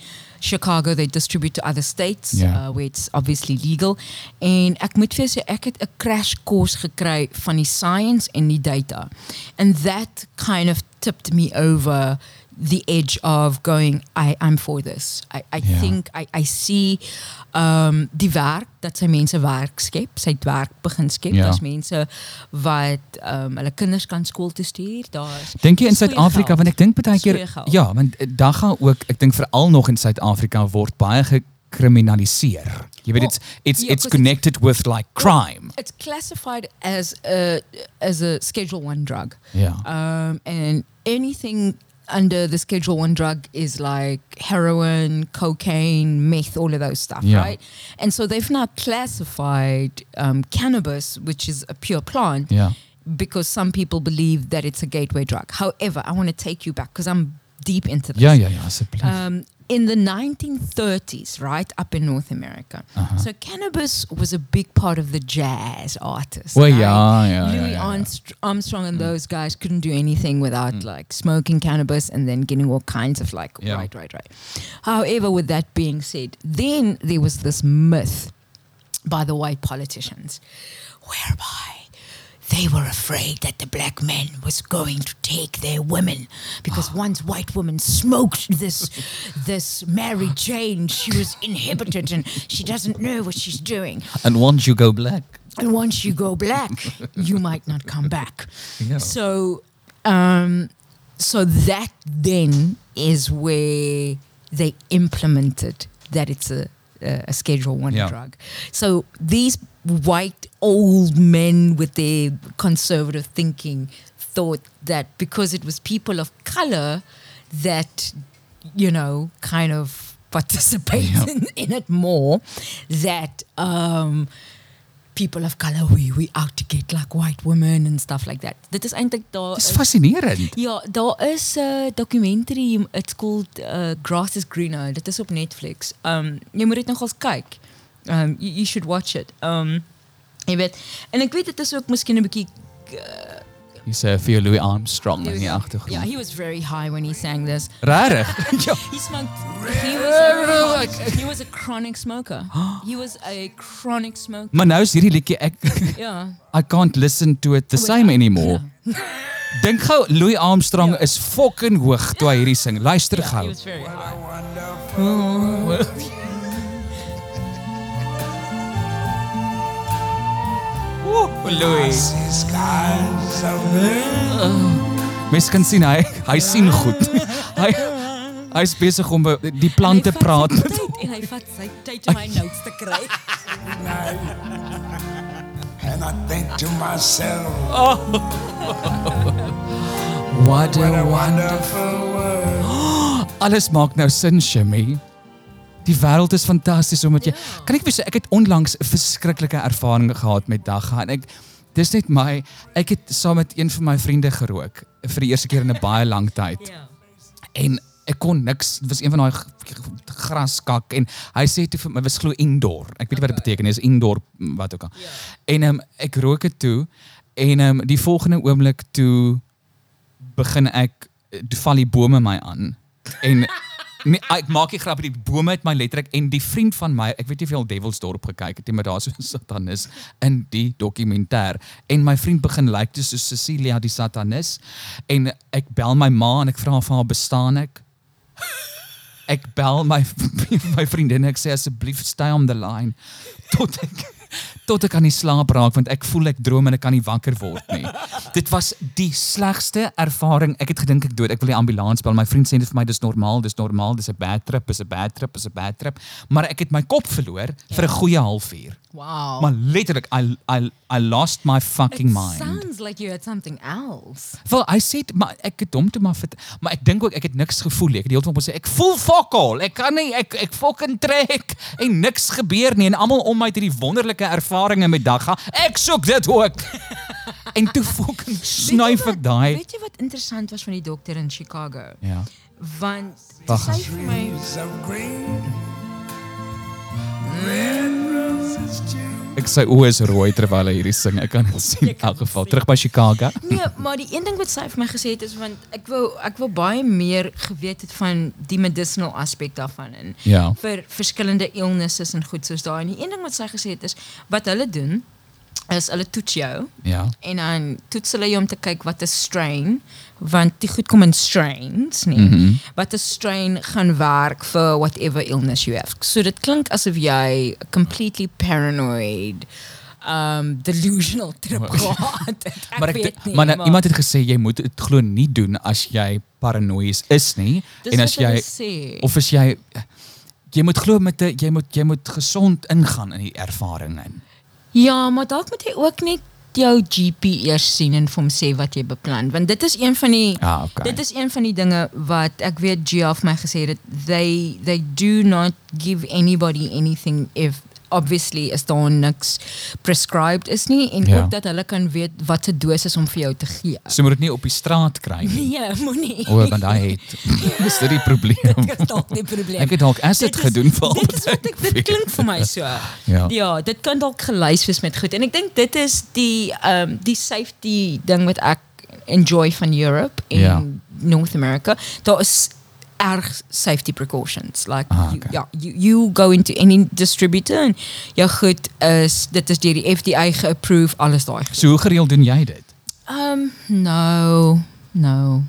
Chicago. They distribute to other states Ja. uh, where it's obviously legal. En ek moet vir sê ek het 'n crash course gekry van die science en die data. And that kind of tipped me over the edge of going I I'm for this. I I Ja. think I I see um die werk dat sy mense werk skep, sy het werk begin skep. Ja. Daar's mense wat um hulle kinders kan skool toe stuur. Daar's Dink jy in Suid-Afrika want ek dink baie keer ja, want eh, daar gaan ook ek dink veral nog in Suid-Afrika word baie gekriminaliseer. Jy weet Well, it's it's yeah, it's 'cause connected with like crime. it's classified as a as a Schedule One drug. Ja. Um, and anything under the Schedule One drug is like heroin, cocaine, meth, all of those stuff, Yeah. right? And so they've now classified um, cannabis, which is a pure plant, Ja. because some people believe that it's a gateway drug. However, I want to take you back because I'm deep into this. Ja, ja, ja, asseblief. Um, in the 1930s, right up in North America. Uh-huh. So cannabis was a big part of the jazz artists. Well, right? ja, ja, Louis ja. Armst- Armstrong and those guys couldn't do anything without like smoking cannabis and then getting all kinds of like Yeah. right, right, right. However, with that being said, then there was this myth by the white politicians whereby they were afraid that the black man was going to take their women because once white woman smoked this this Mary Jane, she was inhibited and she doesn't know what she's doing. And once you go black. And once you go black, you might not come back. Ja. So, um, so that then is where they implemented that it's a a a Schedule One Yeah. drug. So these white old men with their conservative thinking thought that because it was people of color that you know kind of participate Yeah. in, in it more that um people of color we we out to get like white women and stuff like that. Dit is eintlik daar Dis is- fascinerend. Ja, daar is 'n uh, documentary it's called uh, Grass is Greener. Dit is op Netflix. Um jy moet dit nogals kyk. Um you, you should watch it. Um jy weet en ek weet dit is ook miskien 'n bietjie uh, Jy sê vir Louis Armstrong He in die agtergrond. Yeah, he was very high when he sang this. Regtig? ja. He smoked. He was a, chronic- he was a chronic smoker. He was a chronic smoker. Maar nou is hierdie liedjie ek Yeah. I can't listen to it the same anymore. Dink gou Louis Armstrong is fucking hoog toe hy hierdie sing. Luister Yeah, he gou. was very high. Louis. Blue. Mens kan sien hy hy sien goed. hy hy's besig om die plante hy praat met tyd En hy vat sy tyd om my notes te kry. And I think to myself, What what a a wonder. wonderful world. Alles maak nou sin, Shimmy. Die wêreld is fantasties omdat jy Ja. kan ek sê ek het onlangs 'n verskriklike ervaring gehad met Dagga en ek dis net my ek het saam met een van my vriende gerook vir die eerste keer in 'n baie lang tyd. Ja. En ek kon niks, dit was een van daai graskak en hy sê toe vir my was glo indoor. Ek weet nie wat dit beteken nie, is indoor mm, wat ook al. En ehm ek rook dit toe en ehm die volgende oomblik toe begin ek eh, toe val die bome my aan. En nee, ek maak nie grap die bome het my letterlik en die vriend van my, ek weet nie of jy al Devilsdorp gekyk het nie, maar daar's so satanis in die dokumentêr en my vriend begin lyk like, soos Cecilia die satanis en ek bel my ma en ek vra vir haar bestaan ek? Ek bel my my vriendin ek sê asseblief stay on the line. Tot ek tot ek aan die slaap raak want ek voel ek droom en ek kan nie wakker word nie. Dit was die slegste ervaring. Ek het gedink ek dood. Ek wil die ambulans bel. My vriend sê dit vir my dis normaal, dis normaal, dis 'n bad trip, is 'n bad trip, is 'n bad trip. Maar ek het my kop verloor vir 'n goeie halfuur. Wow. Maar letterlik I I I lost my fucking It mind. sounds like you had something else. Wel, hy sê dit, maar ek het hom toe maar vert, maar ek dink ook ek het niks gevoel nie. Ek het die hele tyd op gesê ek voel fuck all. Ek kan nie ek ek fucking trek en niks gebeur nie en almal om my het hierdie wonderlike ervarings met Dagga. Ek soek dit ook. en toe fucking snuif ek daai. Weet jy wat interessant was van die dokter in Chicago? Ja. Want sy vir my Ek sy oë is rooi terwyl hy hierdie sing. Ek kan dit sien in elk geval terug by Chicago. Nee, maar die een ding wat sy vir my gesê het is want ek wou ek wou baie meer geweet het van die medicinal aspek daarvan en Ja. vir verskillende illnesses en goed soos daai. En die een ding wat sy gesê het is wat hulle doen is hulle toets jou Ja. en dan toets hulle jou om te kyk wat 'n strain want die goed kom in strains nie. Mhm. Wat 'n strain gaan werk vir whatever illness you have. So dit klink asof jy completely paranoid um delusional trip gehad. Ek Maar ek weet nie. maar, maar iemand het gesê jy moet dit glo nie doen as jy paranoïes is nie Dis en as jy sê. of as jy jy moet glo met 'n jy moet jy moet gesond ingaan in die ervaring in. Ja, maar dalk moet jy ook net jou GP eers sien en vir hom sê wat jy beplan want dit is een van die Ah, okay. dit is een van die dinge wat ek weet Gia vir my gesê het they they do not give anybody anything if obviously is daar niks prescribed is nie en Ja. ook dat hulle kan weet wat se dosis om vir jou te gee. So moet dit nie op die straat kry nie. Nee, moenie. O, want daai het dis dit die probleem. Dit is dalk die probleem. Ek het dalk acid Dit is- gedoen vir Dit is wat ek dit klink vir my so. Ja. ja, dit kan dalk gelys wees met goed en ek dink dit is die ehm um, die safety ding wat ek enjoy van Europe en Ja. North America. Daar is erg safety precautions like Ah, you, okay. ja, you, you go into any distributor en jou goed is dit is deur die FDA geapprove alles daai. So hoe gereeld doen jy dit? Um no. No.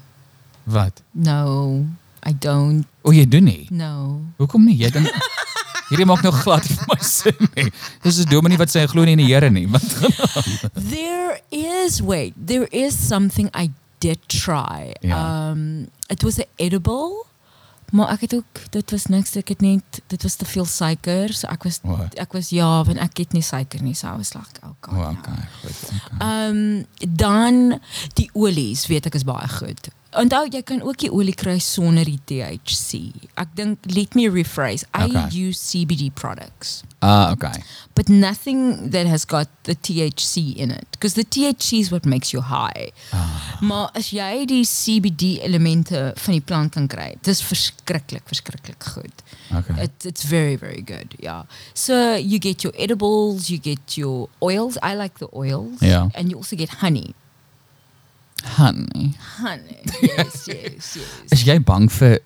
Wat? No. I don't. O, jy doen nie. No. Hoekom nie? Jy dink Hierdie maak nog glad vir my sin nie. Dis 'n dominee wat sê hy glo nie in die Here nie. Wat gaan aan? There is wait, there is something I did try. Ja. Um it was a edible. Maar ek het ook dit was niks ek het net dit was te veel suiker. So ek was Wat? ek was ja, want ek het nie suiker nie. So I was like, oh god. O, no. okay, goed. Okay. Um dan die olies weet ek is baie goed. Onthou jy kan ook die olie kry sonder die THC. Ek dink let me rephrase. I Okay. use CBD products. Ah, okay. but nothing that has got the THC in it because the THC is what makes you high. Maar as jy die CBD elemente van die plant kan kry, dis verskriklik verskriklik goed. Okay. It, it's very very good. Yeah. So you get your edibles, you get your oils. I like the oils Yeah. and you also get honey. Honey. Honey. Yes, yes, yes. Is jy bang vir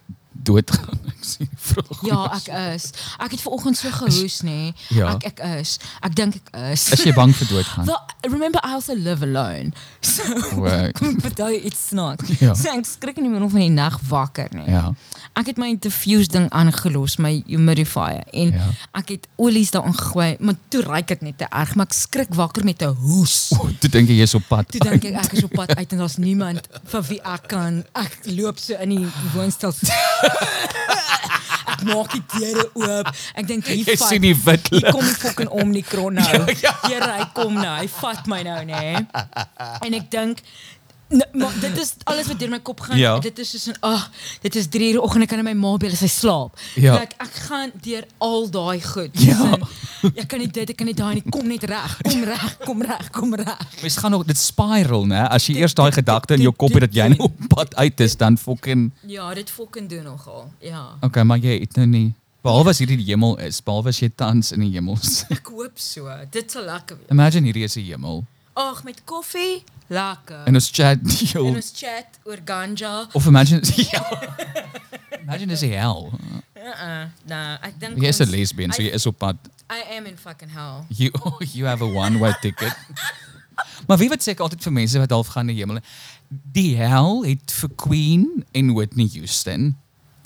doodgaan? Ek sien die vraag. Ja, ek is. Ek het vanoggend so gehoes nê. Ja. Ek ek is. Ek dink ek is. Is jy bang vir doodgaan? Well, remember I also live alone. So Right. kom ek vertel iets snaaks. Ja. So ek skrik in die middel van die nag wakker nê. Ja. Ek het my diffuse ding aangelos, my humidifier en Ja. ek het olies daarin gegooi, maar toe ryk dit net te erg, maar ek skrik wakker met 'n hoes. O, toe dink jy jy's op pad. Toe dink ek ek is op pad uit en daar's niemand vir wie ek kan ek loop so in die woonstel. ek maak die deure oop. Ek dink hier Jy vat- sien die wit Hier lig. kom die fucking Omnicron nou. Here, hy kom nou. Hy vat my nou nê. En ek dink n- maar dit is alles wat deur my kop gaan. Ja. Dit is soos 'n ag, dit is 3 uur oggend ek kan in my ma bel as sy slaap. Ja. Like, ek gaan deur al daai goed. Ja. Sin, Ek kan nie dit, ek kan nie daai nie. Kom net reg. Kom reg, kom reg, kom reg. Mens gaan nog dit spiral, né? As jy eers daai gedagte in jou kop het dat jy nou op pad uit is, dan fucking Ja, dit fucking doen nogal. Ja. Okay, maar jy het nou nie behalwe as hierdie die hemel is, behalwe as jy tans in die hemel is. Ek hoop so. Dit sal lekker wees. Imagine hierdie is 'n hemel. Ag, met koffie, lekker. En ons chat En deel ons chat oor ganja. of imagine ja. Imagine is hy hel. Uh-uh. Nou, ek dink Jy is 'n lesbien, so jy is op pad. I am in fucking hell. You you have a one way ticket. maar wie wat sê ek altyd vir mense wat half gaan na hemel. Die hel het vir Queen en Whitney Houston.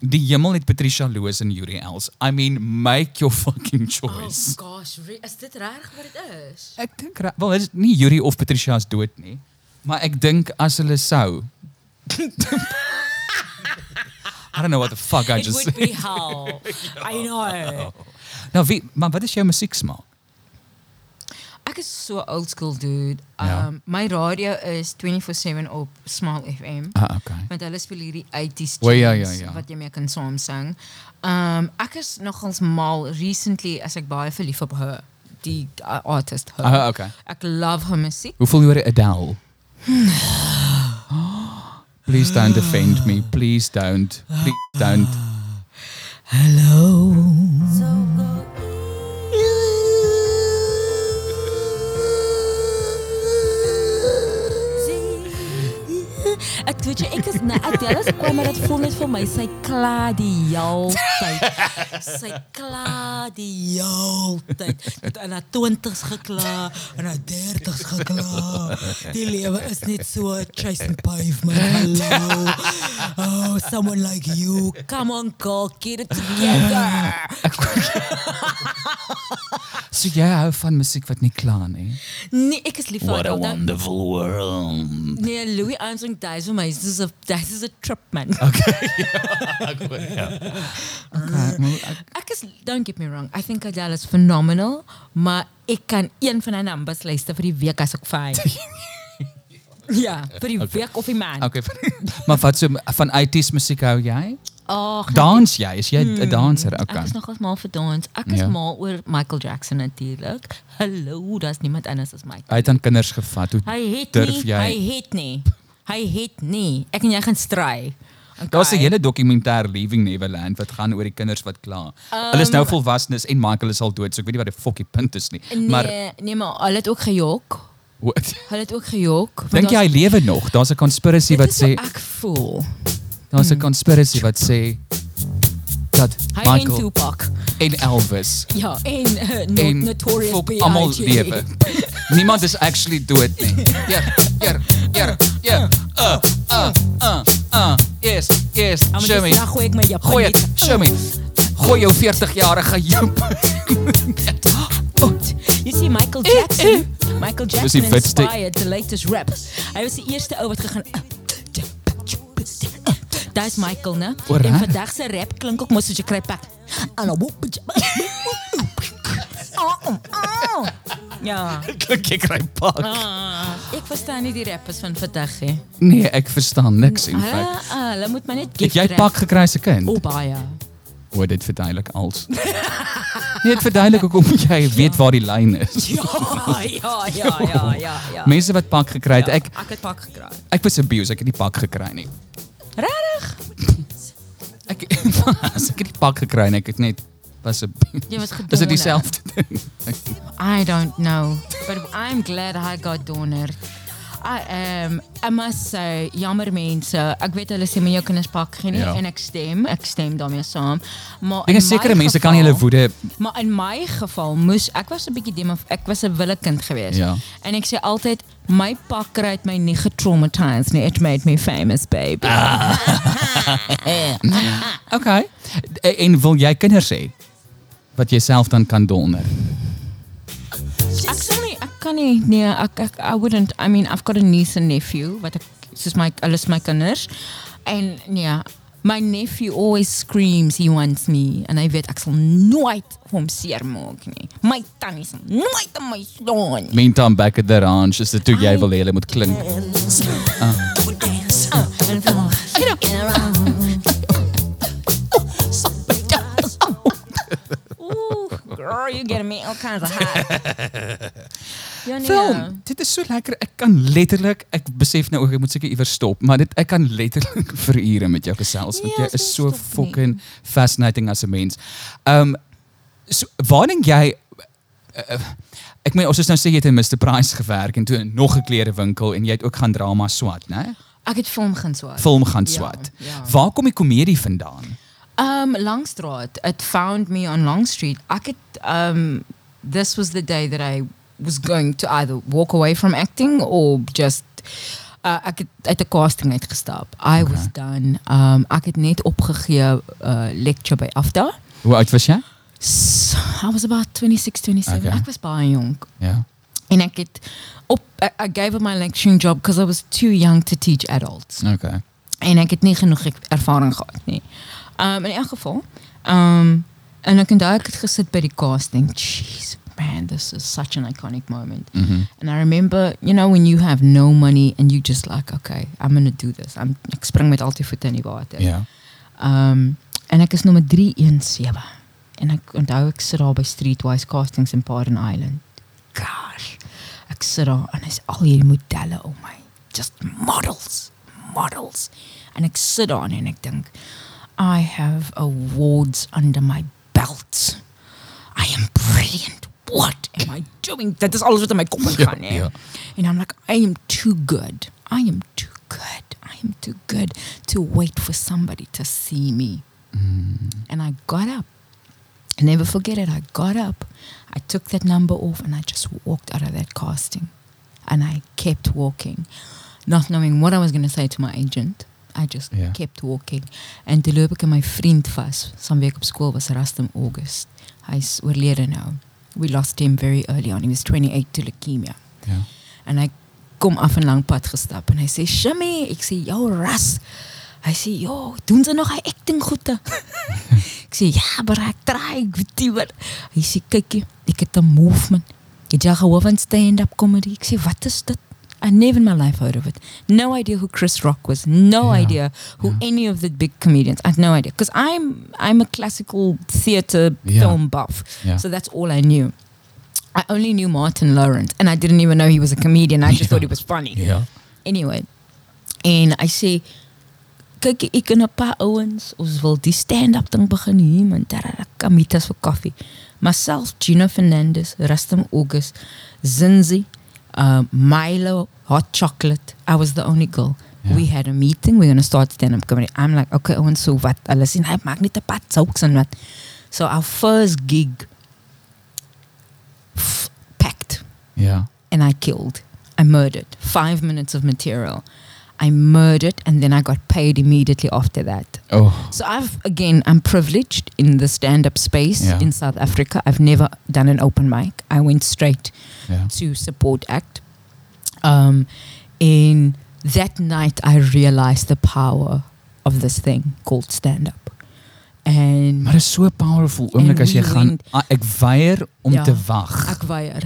Die hemel het Patricia Loos en Yuri Els. I mean, make your fucking Oh choice. gosh, re- is dit reg wat dit is? Ek dink wel dit is nie Yuri of Patricia is dood nie. Maar ek dink as hulle sou I don't know what the fuck I It just would be hell. I know. Nou wie maar wat is jou musieksmaak? Ek is so old school dude. Ja. Um my radio is 24/7 op Smile FM. Ah, okay. Want hulle speel hierdie 80s O, ja, ja, ja. wat jy mee kan saam sing. Um ek is nogals mal recently as ek baie verlief op haar, die uh, artist her. Ah, okay. Ek love haar musiek. Hoeveel hoor Adele? Please don't offend me. Please don't. Please don't. Hello. Ek weet jy ek is na Adele se kwam maar dit voel net vir my sy kla die heeltyd. Sy kla die heeltyd. Dit aan haar 20s gekla en haar 30s gekla. Die lewe is net so chasing pavement. Hello. Oh, someone like you. Come on, girl, get it together. So jy hou van musiek wat nie kla nie. Nee, ek is lief vir What a wonderful world. Nee, Louis Armstrong dies. This is a this is a trip man. Okay, maar ek, Ek is don't get me wrong. I think Adele is phenomenal, maar ek kan een van haar numbers luister vir die week as ek fyn. ja, vir die okay. week of die maand. okay. maar wat so van 80s musiek hou jy? Ag, Dans jy? Is jy 'n danser? Ek Okay. is nogals mal vir dans. Ek is Ja. ja. mal oor Michael Jackson natuurlik. Hallo, daar's niemand anders as Michael. Hy het aan kinders gevat. Hoe Hy het durf nie, jy? hy het nie. Hy het nie. Ek en jy gaan stry. Daar's 'n Okay. hele dokumentêr Leaving Neverland wat gaan oor die kinders wat kla. Um, hulle is nou volwassenes en Michael is al dood, so ek weet nie wat die fokkie punt is nie. Nee, Maar nee, maar hulle het ook gejok. wat Hulle het ook gejok. dink jy hy lewe nog? Daar's 'n conspiracy dit wat sê ek voel. daar's 'n conspiracy wat sê dat Hy en Michael Tupac. en Elvis Ja, en uh, no, en Notorious fok B.I.G. almal lewe. Niemand is actually dood nie. Ja, ja, ja, ja. Uh, uh, uh, uh. Yes, yes. Ja, maar Show dis me. reg hoe ek my Japan Gooi dit, net- show me. Gooi jou 40-jarige joep. You see Michael Jackson. Michael Dis die Jackson vetste- inspired the latest rap. Hy was die eerste ou wat gegaan Da's Michael, né? En vandag se rap klink ook mos soos jy kry pak. En dan Ja. Klink ek kry pak. Ah, ek verstaan nie die rappers van vandag nie. Nee, ek verstaan niks in feite. ah, hulle moet maar net Het gift jy rap. pak gekry se kind? O baie. O, dit verduidelik als. Dit verduidelik hoekom jy weet waar die lyn is. Ja, ja, ja, ja, ja, ja. Mense wat pak gekry het, ek ek het pak gekry. ek was abused, ek het nie pak gekry nie. Regtig? Ek as ek nie pak gekry nie, ek het net was abused. Jy was Is dit gedonder. dieselfde ding? I don't know, but I'm glad I got donor. I am say jammer mense. Ek weet hulle sê my jou kinders pak geen Ja. en ek stem, ek stem daarmee saam. Maar Ek is sekere my mense kan hulle woede Maar in my geval moes ek was 'n bietjie dem of ek was 'n wille kind geweest. Ja. En ek sê altyd my pak kry het my nie getraumatized nie. It made me famous baby. Okay. En, en wil jy kinders hê wat jy self dan kan donder? Nie. Nee ek, ek I wouldn't I mean I've got a niece and nephew wat ek soos my alles my kinders. En nee my nephew always screams he wants me. En hy weet ek sal nooit hom seermaak nie. My tannie sal nooit aan my slaan nie. Meantime back at the ranch is dit toe jy wil hê hulle moet klink. en vir hom get up Ooh, girl, you're getting me all kinds of hot. Ja, nee. Film, dit is so lekker. Ek kan letterlik, ek besef nou ook ek moet seker iewers stop, maar dit ek kan letterlik vir ure met jou gesels want Ja, jy is nie. fucking fascinating as 'n mens. Um so waar dink jy uh, ek meen ons is nou sê jy het in Mr Price gewerk en toe in nog 'n klerewinkel en jy het ook gaan drama swat, né? Ek het film gaan swaat. Film gaan Ja, ja. Waar kom die komedie vandaan? Um, Longstraat. It found me on Long Street. I could. Um, this was the day that I was going to either walk away from acting or just. Uh, ek het uit 'n casting uitgestap. I was done. Um, ek het net opgegee uh, lecture by AFDA. Hoe oud was jy? So, I was about 26, 27. Okay. Ek was baie jonk. Ja. En ek het op I, I gave up my lecturing job because I was too young to teach adults. Okay. en ek het nie genoeg ervaring gehad nie. Um in elk geval, um en ek onthou ek het gesit by die casting. Jeez, man, this is such an iconic moment. Mhm. And I remember, you know, when you have no money and you just like, okay, I'm going to do this. I'm ek spring met al die voete in die water. Ja. Um en ek is nommer 317. En ek onthou ek sit daar by Streetwise Castings in Pardon Island. Gosh. Ek sit daar en is al hierdie modelle om my. Just models, models. En ek sit daar en ek dink I have awards under my belt. I am brilliant. What am I doing? Dit is alles wat in my kop ingaan, Ja, hè. ja. And I'm like, I am too good. I am too good. I am too good to wait for somebody to see me. Mm. And I got up. I never forget it. I got up. I took that number off and I just walked out of that casting. And I kept walking, not knowing what I was going to say to my agent. I just Ja. kept walking. En toe loop ek in my vriend vas. Some week op skool was Rustem August. Hy's oorlede nou. We lost him very early on. He was 28 to leukemia. Ja. En hy kom af 'n lang pad gestap en hy sê, "Shimmy," ek sê, "Jou ras." Hy sê, "Jo, doen ze nog hy acting goede?" ek sê, "Ja, maar ek try, ek weet nie wat." Hy sê, "Kyk, ek het 'n movement. Het jy gehoor van stand-up comedy?" Ek sê, "Wat is dit?" I never in my life heard of it. No idea who Chris Rock was. No Ja, idea who ja. any of the big comedians. I had no idea because I'm I'm a classical theater Ja. film buff. So that's all I knew. I only knew Martin Lawrence, and I didn't even know he was a comedian. I just thought he was funny. Ja. Anyway, and I sê, kyk ek en 'n paar ouens, ons wil die stand-up ding begin hier, man. Daar kamitas vir koffie. Myself, Gino Fernandez, Rustam August, Zinzi, uh, Milo, hot chocolate. I was the only girl. Ja. We had a meeting. We're going to start stand-up comedy. I'm like, okay, so? Hulle sê, hy maak net 'n pad jokes en wat. So our first gig f- packed Yeah. and I killed. I murdered. Five minutes of material. I murdered and then I got paid immediately after that. Oh. So I've again I'm privileged in the stand-up space Yeah. in South Africa. I've never done an open mic. I went straight Ja. to support act. Um in that night I realized the power of this thing called stand-up. And Maar is so powerful oomblik as jy we gaan went- ah, ek weier om Ja. te wag. Ek weier.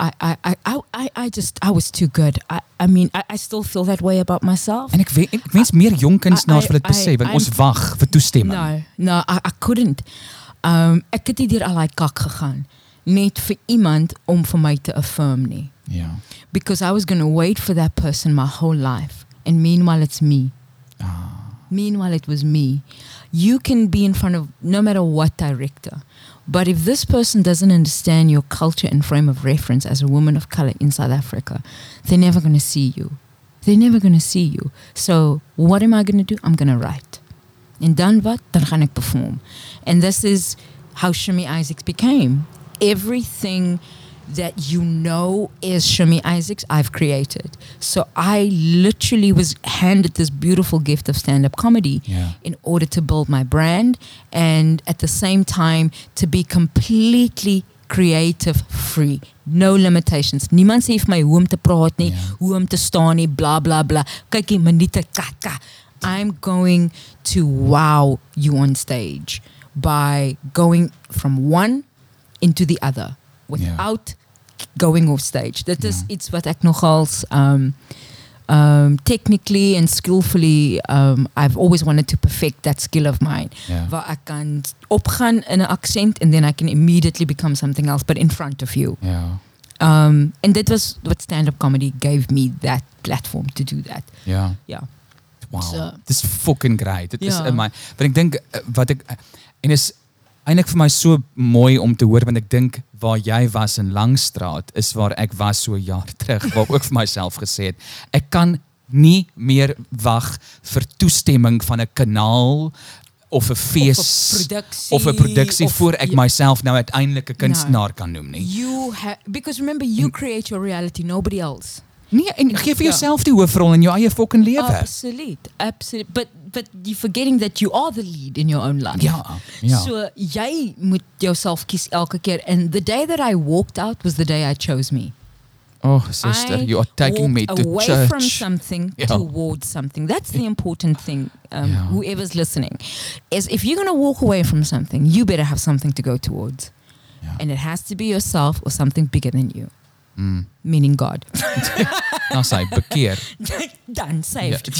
I, I, I, I, I, just, I was too good. I, I mean, I, I still feel that way about myself. En ek weet ek wens meer jong kunstenaars I- wil dit besef want ons wag vir toestemming. No, no, I, I couldn't. Um, ek het nie deur al daai kak gegaan net vir iemand om vir my te affirm nie. Ja. Because I was going to wait for that person my whole life. And meanwhile it's me. Ah. Meanwhile it was me. You can be in front of no matter what director. But if this person doesn't understand your culture and frame of reference as a woman of color in South Africa, they're never going to see you. They're never going to see you. So what am I going to do? I'm going to write. En dan wat? Dan gaan ek perform. And this is how Shimmy Isaacs became. Everything that you know is Shimmy Isaacs, I've created. So I literally was handed this beautiful gift of stand up comedy Yeah. in order to build my brand and at the same time to be completely creative free. No limitations. Niemand sê vir my hoe om te praat nie, Ja. hoe om te staan nie, bla bla bla. Kykie, minute kaka. I'm going to wow you on stage by going from one into the other without going off stage. That is Ja. iets wat ek nogals um um technically and skillfully um I've always wanted to perfect that skill of mine. Ja. Waar ek kan opgaan in 'n accent and then I can immediately become something else but in front of you. Ja. Um and that was what stand-up comedy gave me that platform to do that. Yeah. Yeah. Wow. So- Dis fucking great. Dit is in my want ek dink wat ek eh, en is eintlik vir my so mooi om te hoor want ek dink waar jy was in Langstraat is waar ek was so 'n jaar terug waar ek ook vir myself gesê het ek kan nie meer wag vir toestemming van 'n kanaal of 'n fees produksie, of 'n produksie of- voor ek myself nou uiteindelik 'n kunstenaar kan noem nie. You have because remember you create your reality, nobody else. Nee, en gee vir Ja. jouself die hoofrol in jou eie fucking lewe. Absolute, absolute. But but you're forgetting that you are the lead in your own life. Ja, ja. So jy moet jouself kies elke keer. And the day that I walked out was the day I chose me. Oh, sister, I you are taking me to away church. from something Ja. towards something. That's the important thing. Um, Ja. Whoever's listening, is if you're gonna walk away from something, you better have something to go towards, Ja. and it has to be yourself or something bigger than you, Mm. meaning God. Nou sê bekeer. Done, saved.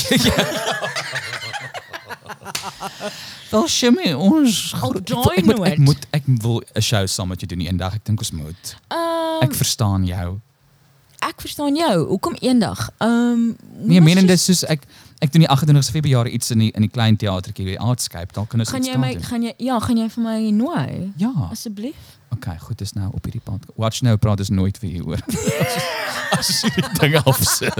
Wel shimmy ons Al ek, daai ek, moet, ek nooit. moet ek wil 'n show saam met jou doen eendag. Ek dink ons moet. Um, Ek verstaan jou. ek verstaan jou. Hoekom eendag? Um, Nee, meen dit just- soos ek ek doen die 28ste Februarie iets in die in die klein teatertjie, die Artscape. Dan kan ons gaan jy my doen. gaan jy ja, gaan jy vir my nooi? Ja. Asseblief. Okay, goed, dis nou op hierdie pad. Watch nou praat is nooit vir hoor. As jy die ding afsit.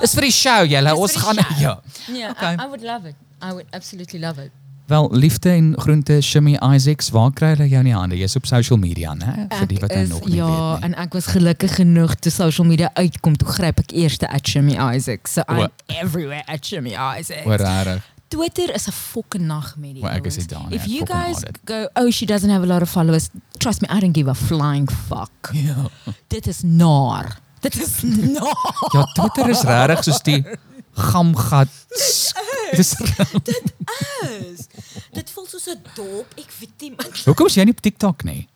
Dis vir die show, julle. Ons gaan show. ja. Yeah, Okay. I, I would love it. I would absolutely love it. Wel, liefde en groente Shimmy Isaacs, waar kry hulle jou in die hande? Jy's op social media, né? Vir die wat nou is, nog nie ja, weet nie. en ek was gelukkig genoeg toe social media uitkom, toe gryp ek eers at Jimmy Isaac. So I'm Wa- everywhere at Jimmy Isaac. Oor rarig. Twitter is 'n fucking nagmerrie. Maar ek is nie daar nie, If you guys dit. go, oh, she doesn't have a lot of followers. Trust me, I don't give a flying fuck. Ja. Dit is naar. Dit is naar. Ja, Twitter is regtig soos die gamgat. Dis is. Dit voel soos 'n dorp. Ek weet nie. Hoekom is jy nie op TikTok nie?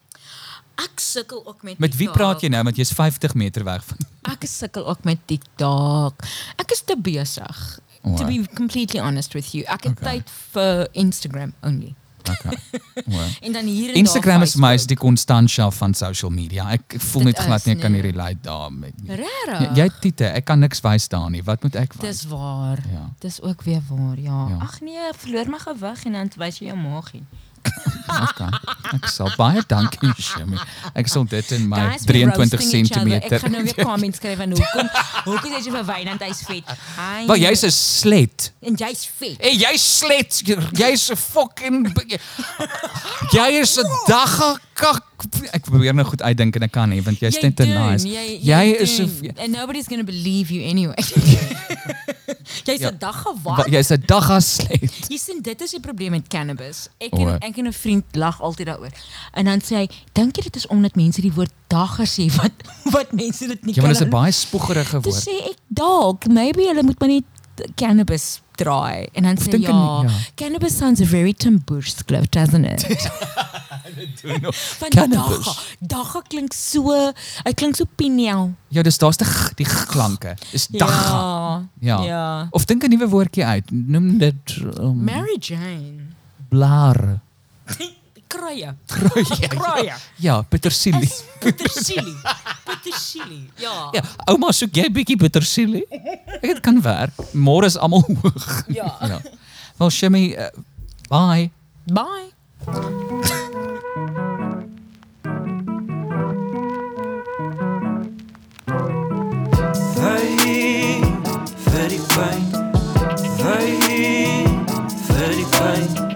Ek sukkel ook met Met wie TikTok. praat jy nou want jy's 50 meter weg van Ek sukkel ook met TikTok. Ek is te besig. O, To be completely honest with you. Ek het Okay. tyd vir Instagram only. Okay. Wow. En dan hier Instagram is my is die Constantia van social media. Ek voel Dit net glad nie ek kan nie nee. relate daarmee nie. Regtig? Ja, Jy Tite, ek kan niks wys daar nie. Wat moet ek wys? Dis waar. Ja. Dis ook weer waar, ja. Ja. Ag nee, verloor my gewig en dan wys jy jou maagie. Okay. Ek sal baie dankie Shimmy. Ek sal dit in my Guys, we're 23 roasting each other. Ek cm. gaan nou weer comments skryf van hoekom hoekom jy vir Wynand hy's vet. Hy Wel jy's 'n slet. en jy's vet. Hey, jy slet. Jy's 'n fucking Jy is 'n dagga kak. Ek probeer nou goed uitdink en ek kan nie want jy's Jy net te nice. Jy, Jy jy is 'n and nobody's going to believe you anyway. jy's 'n Ja. dag Wa- gewag. Jy's 'n dagga slet. Jy sien dit is die probleem met cannabis. Ek en ek en 'n vriend lag altyd daaroor. En dan sê hy, "Dink jy dit is omdat mense die woord dagga sê wat wat mense dit nie Ja, maar dis 'n kan?" baie spoegerige woord. sê ek, "Dalk, maybe hulle moet maar net cannabis draai." En dan sê ja, ja. cannabis sounds very Timburskloof, doesn't it? Van Cannabis. dagga. Dagga klink so, hy klink so pineal. Ja, dis daar's die die klanke. Dis dagga. Ja. Ja. ja. Of dink 'n nuwe woordjie uit. Noem dit um, Mary Jane. blare. kraaien. Kraaien. kraaien. Ja, petersilie. Es petersilie. petersilie, ja. ja. Oma, zoek jij een beetje petersilie? Het kan waar. Morgen is allemaal hoog. Ja. ja. Wel, Shemmy, uh, bye. Bye. Vai, very fijn. Vai, very fijn.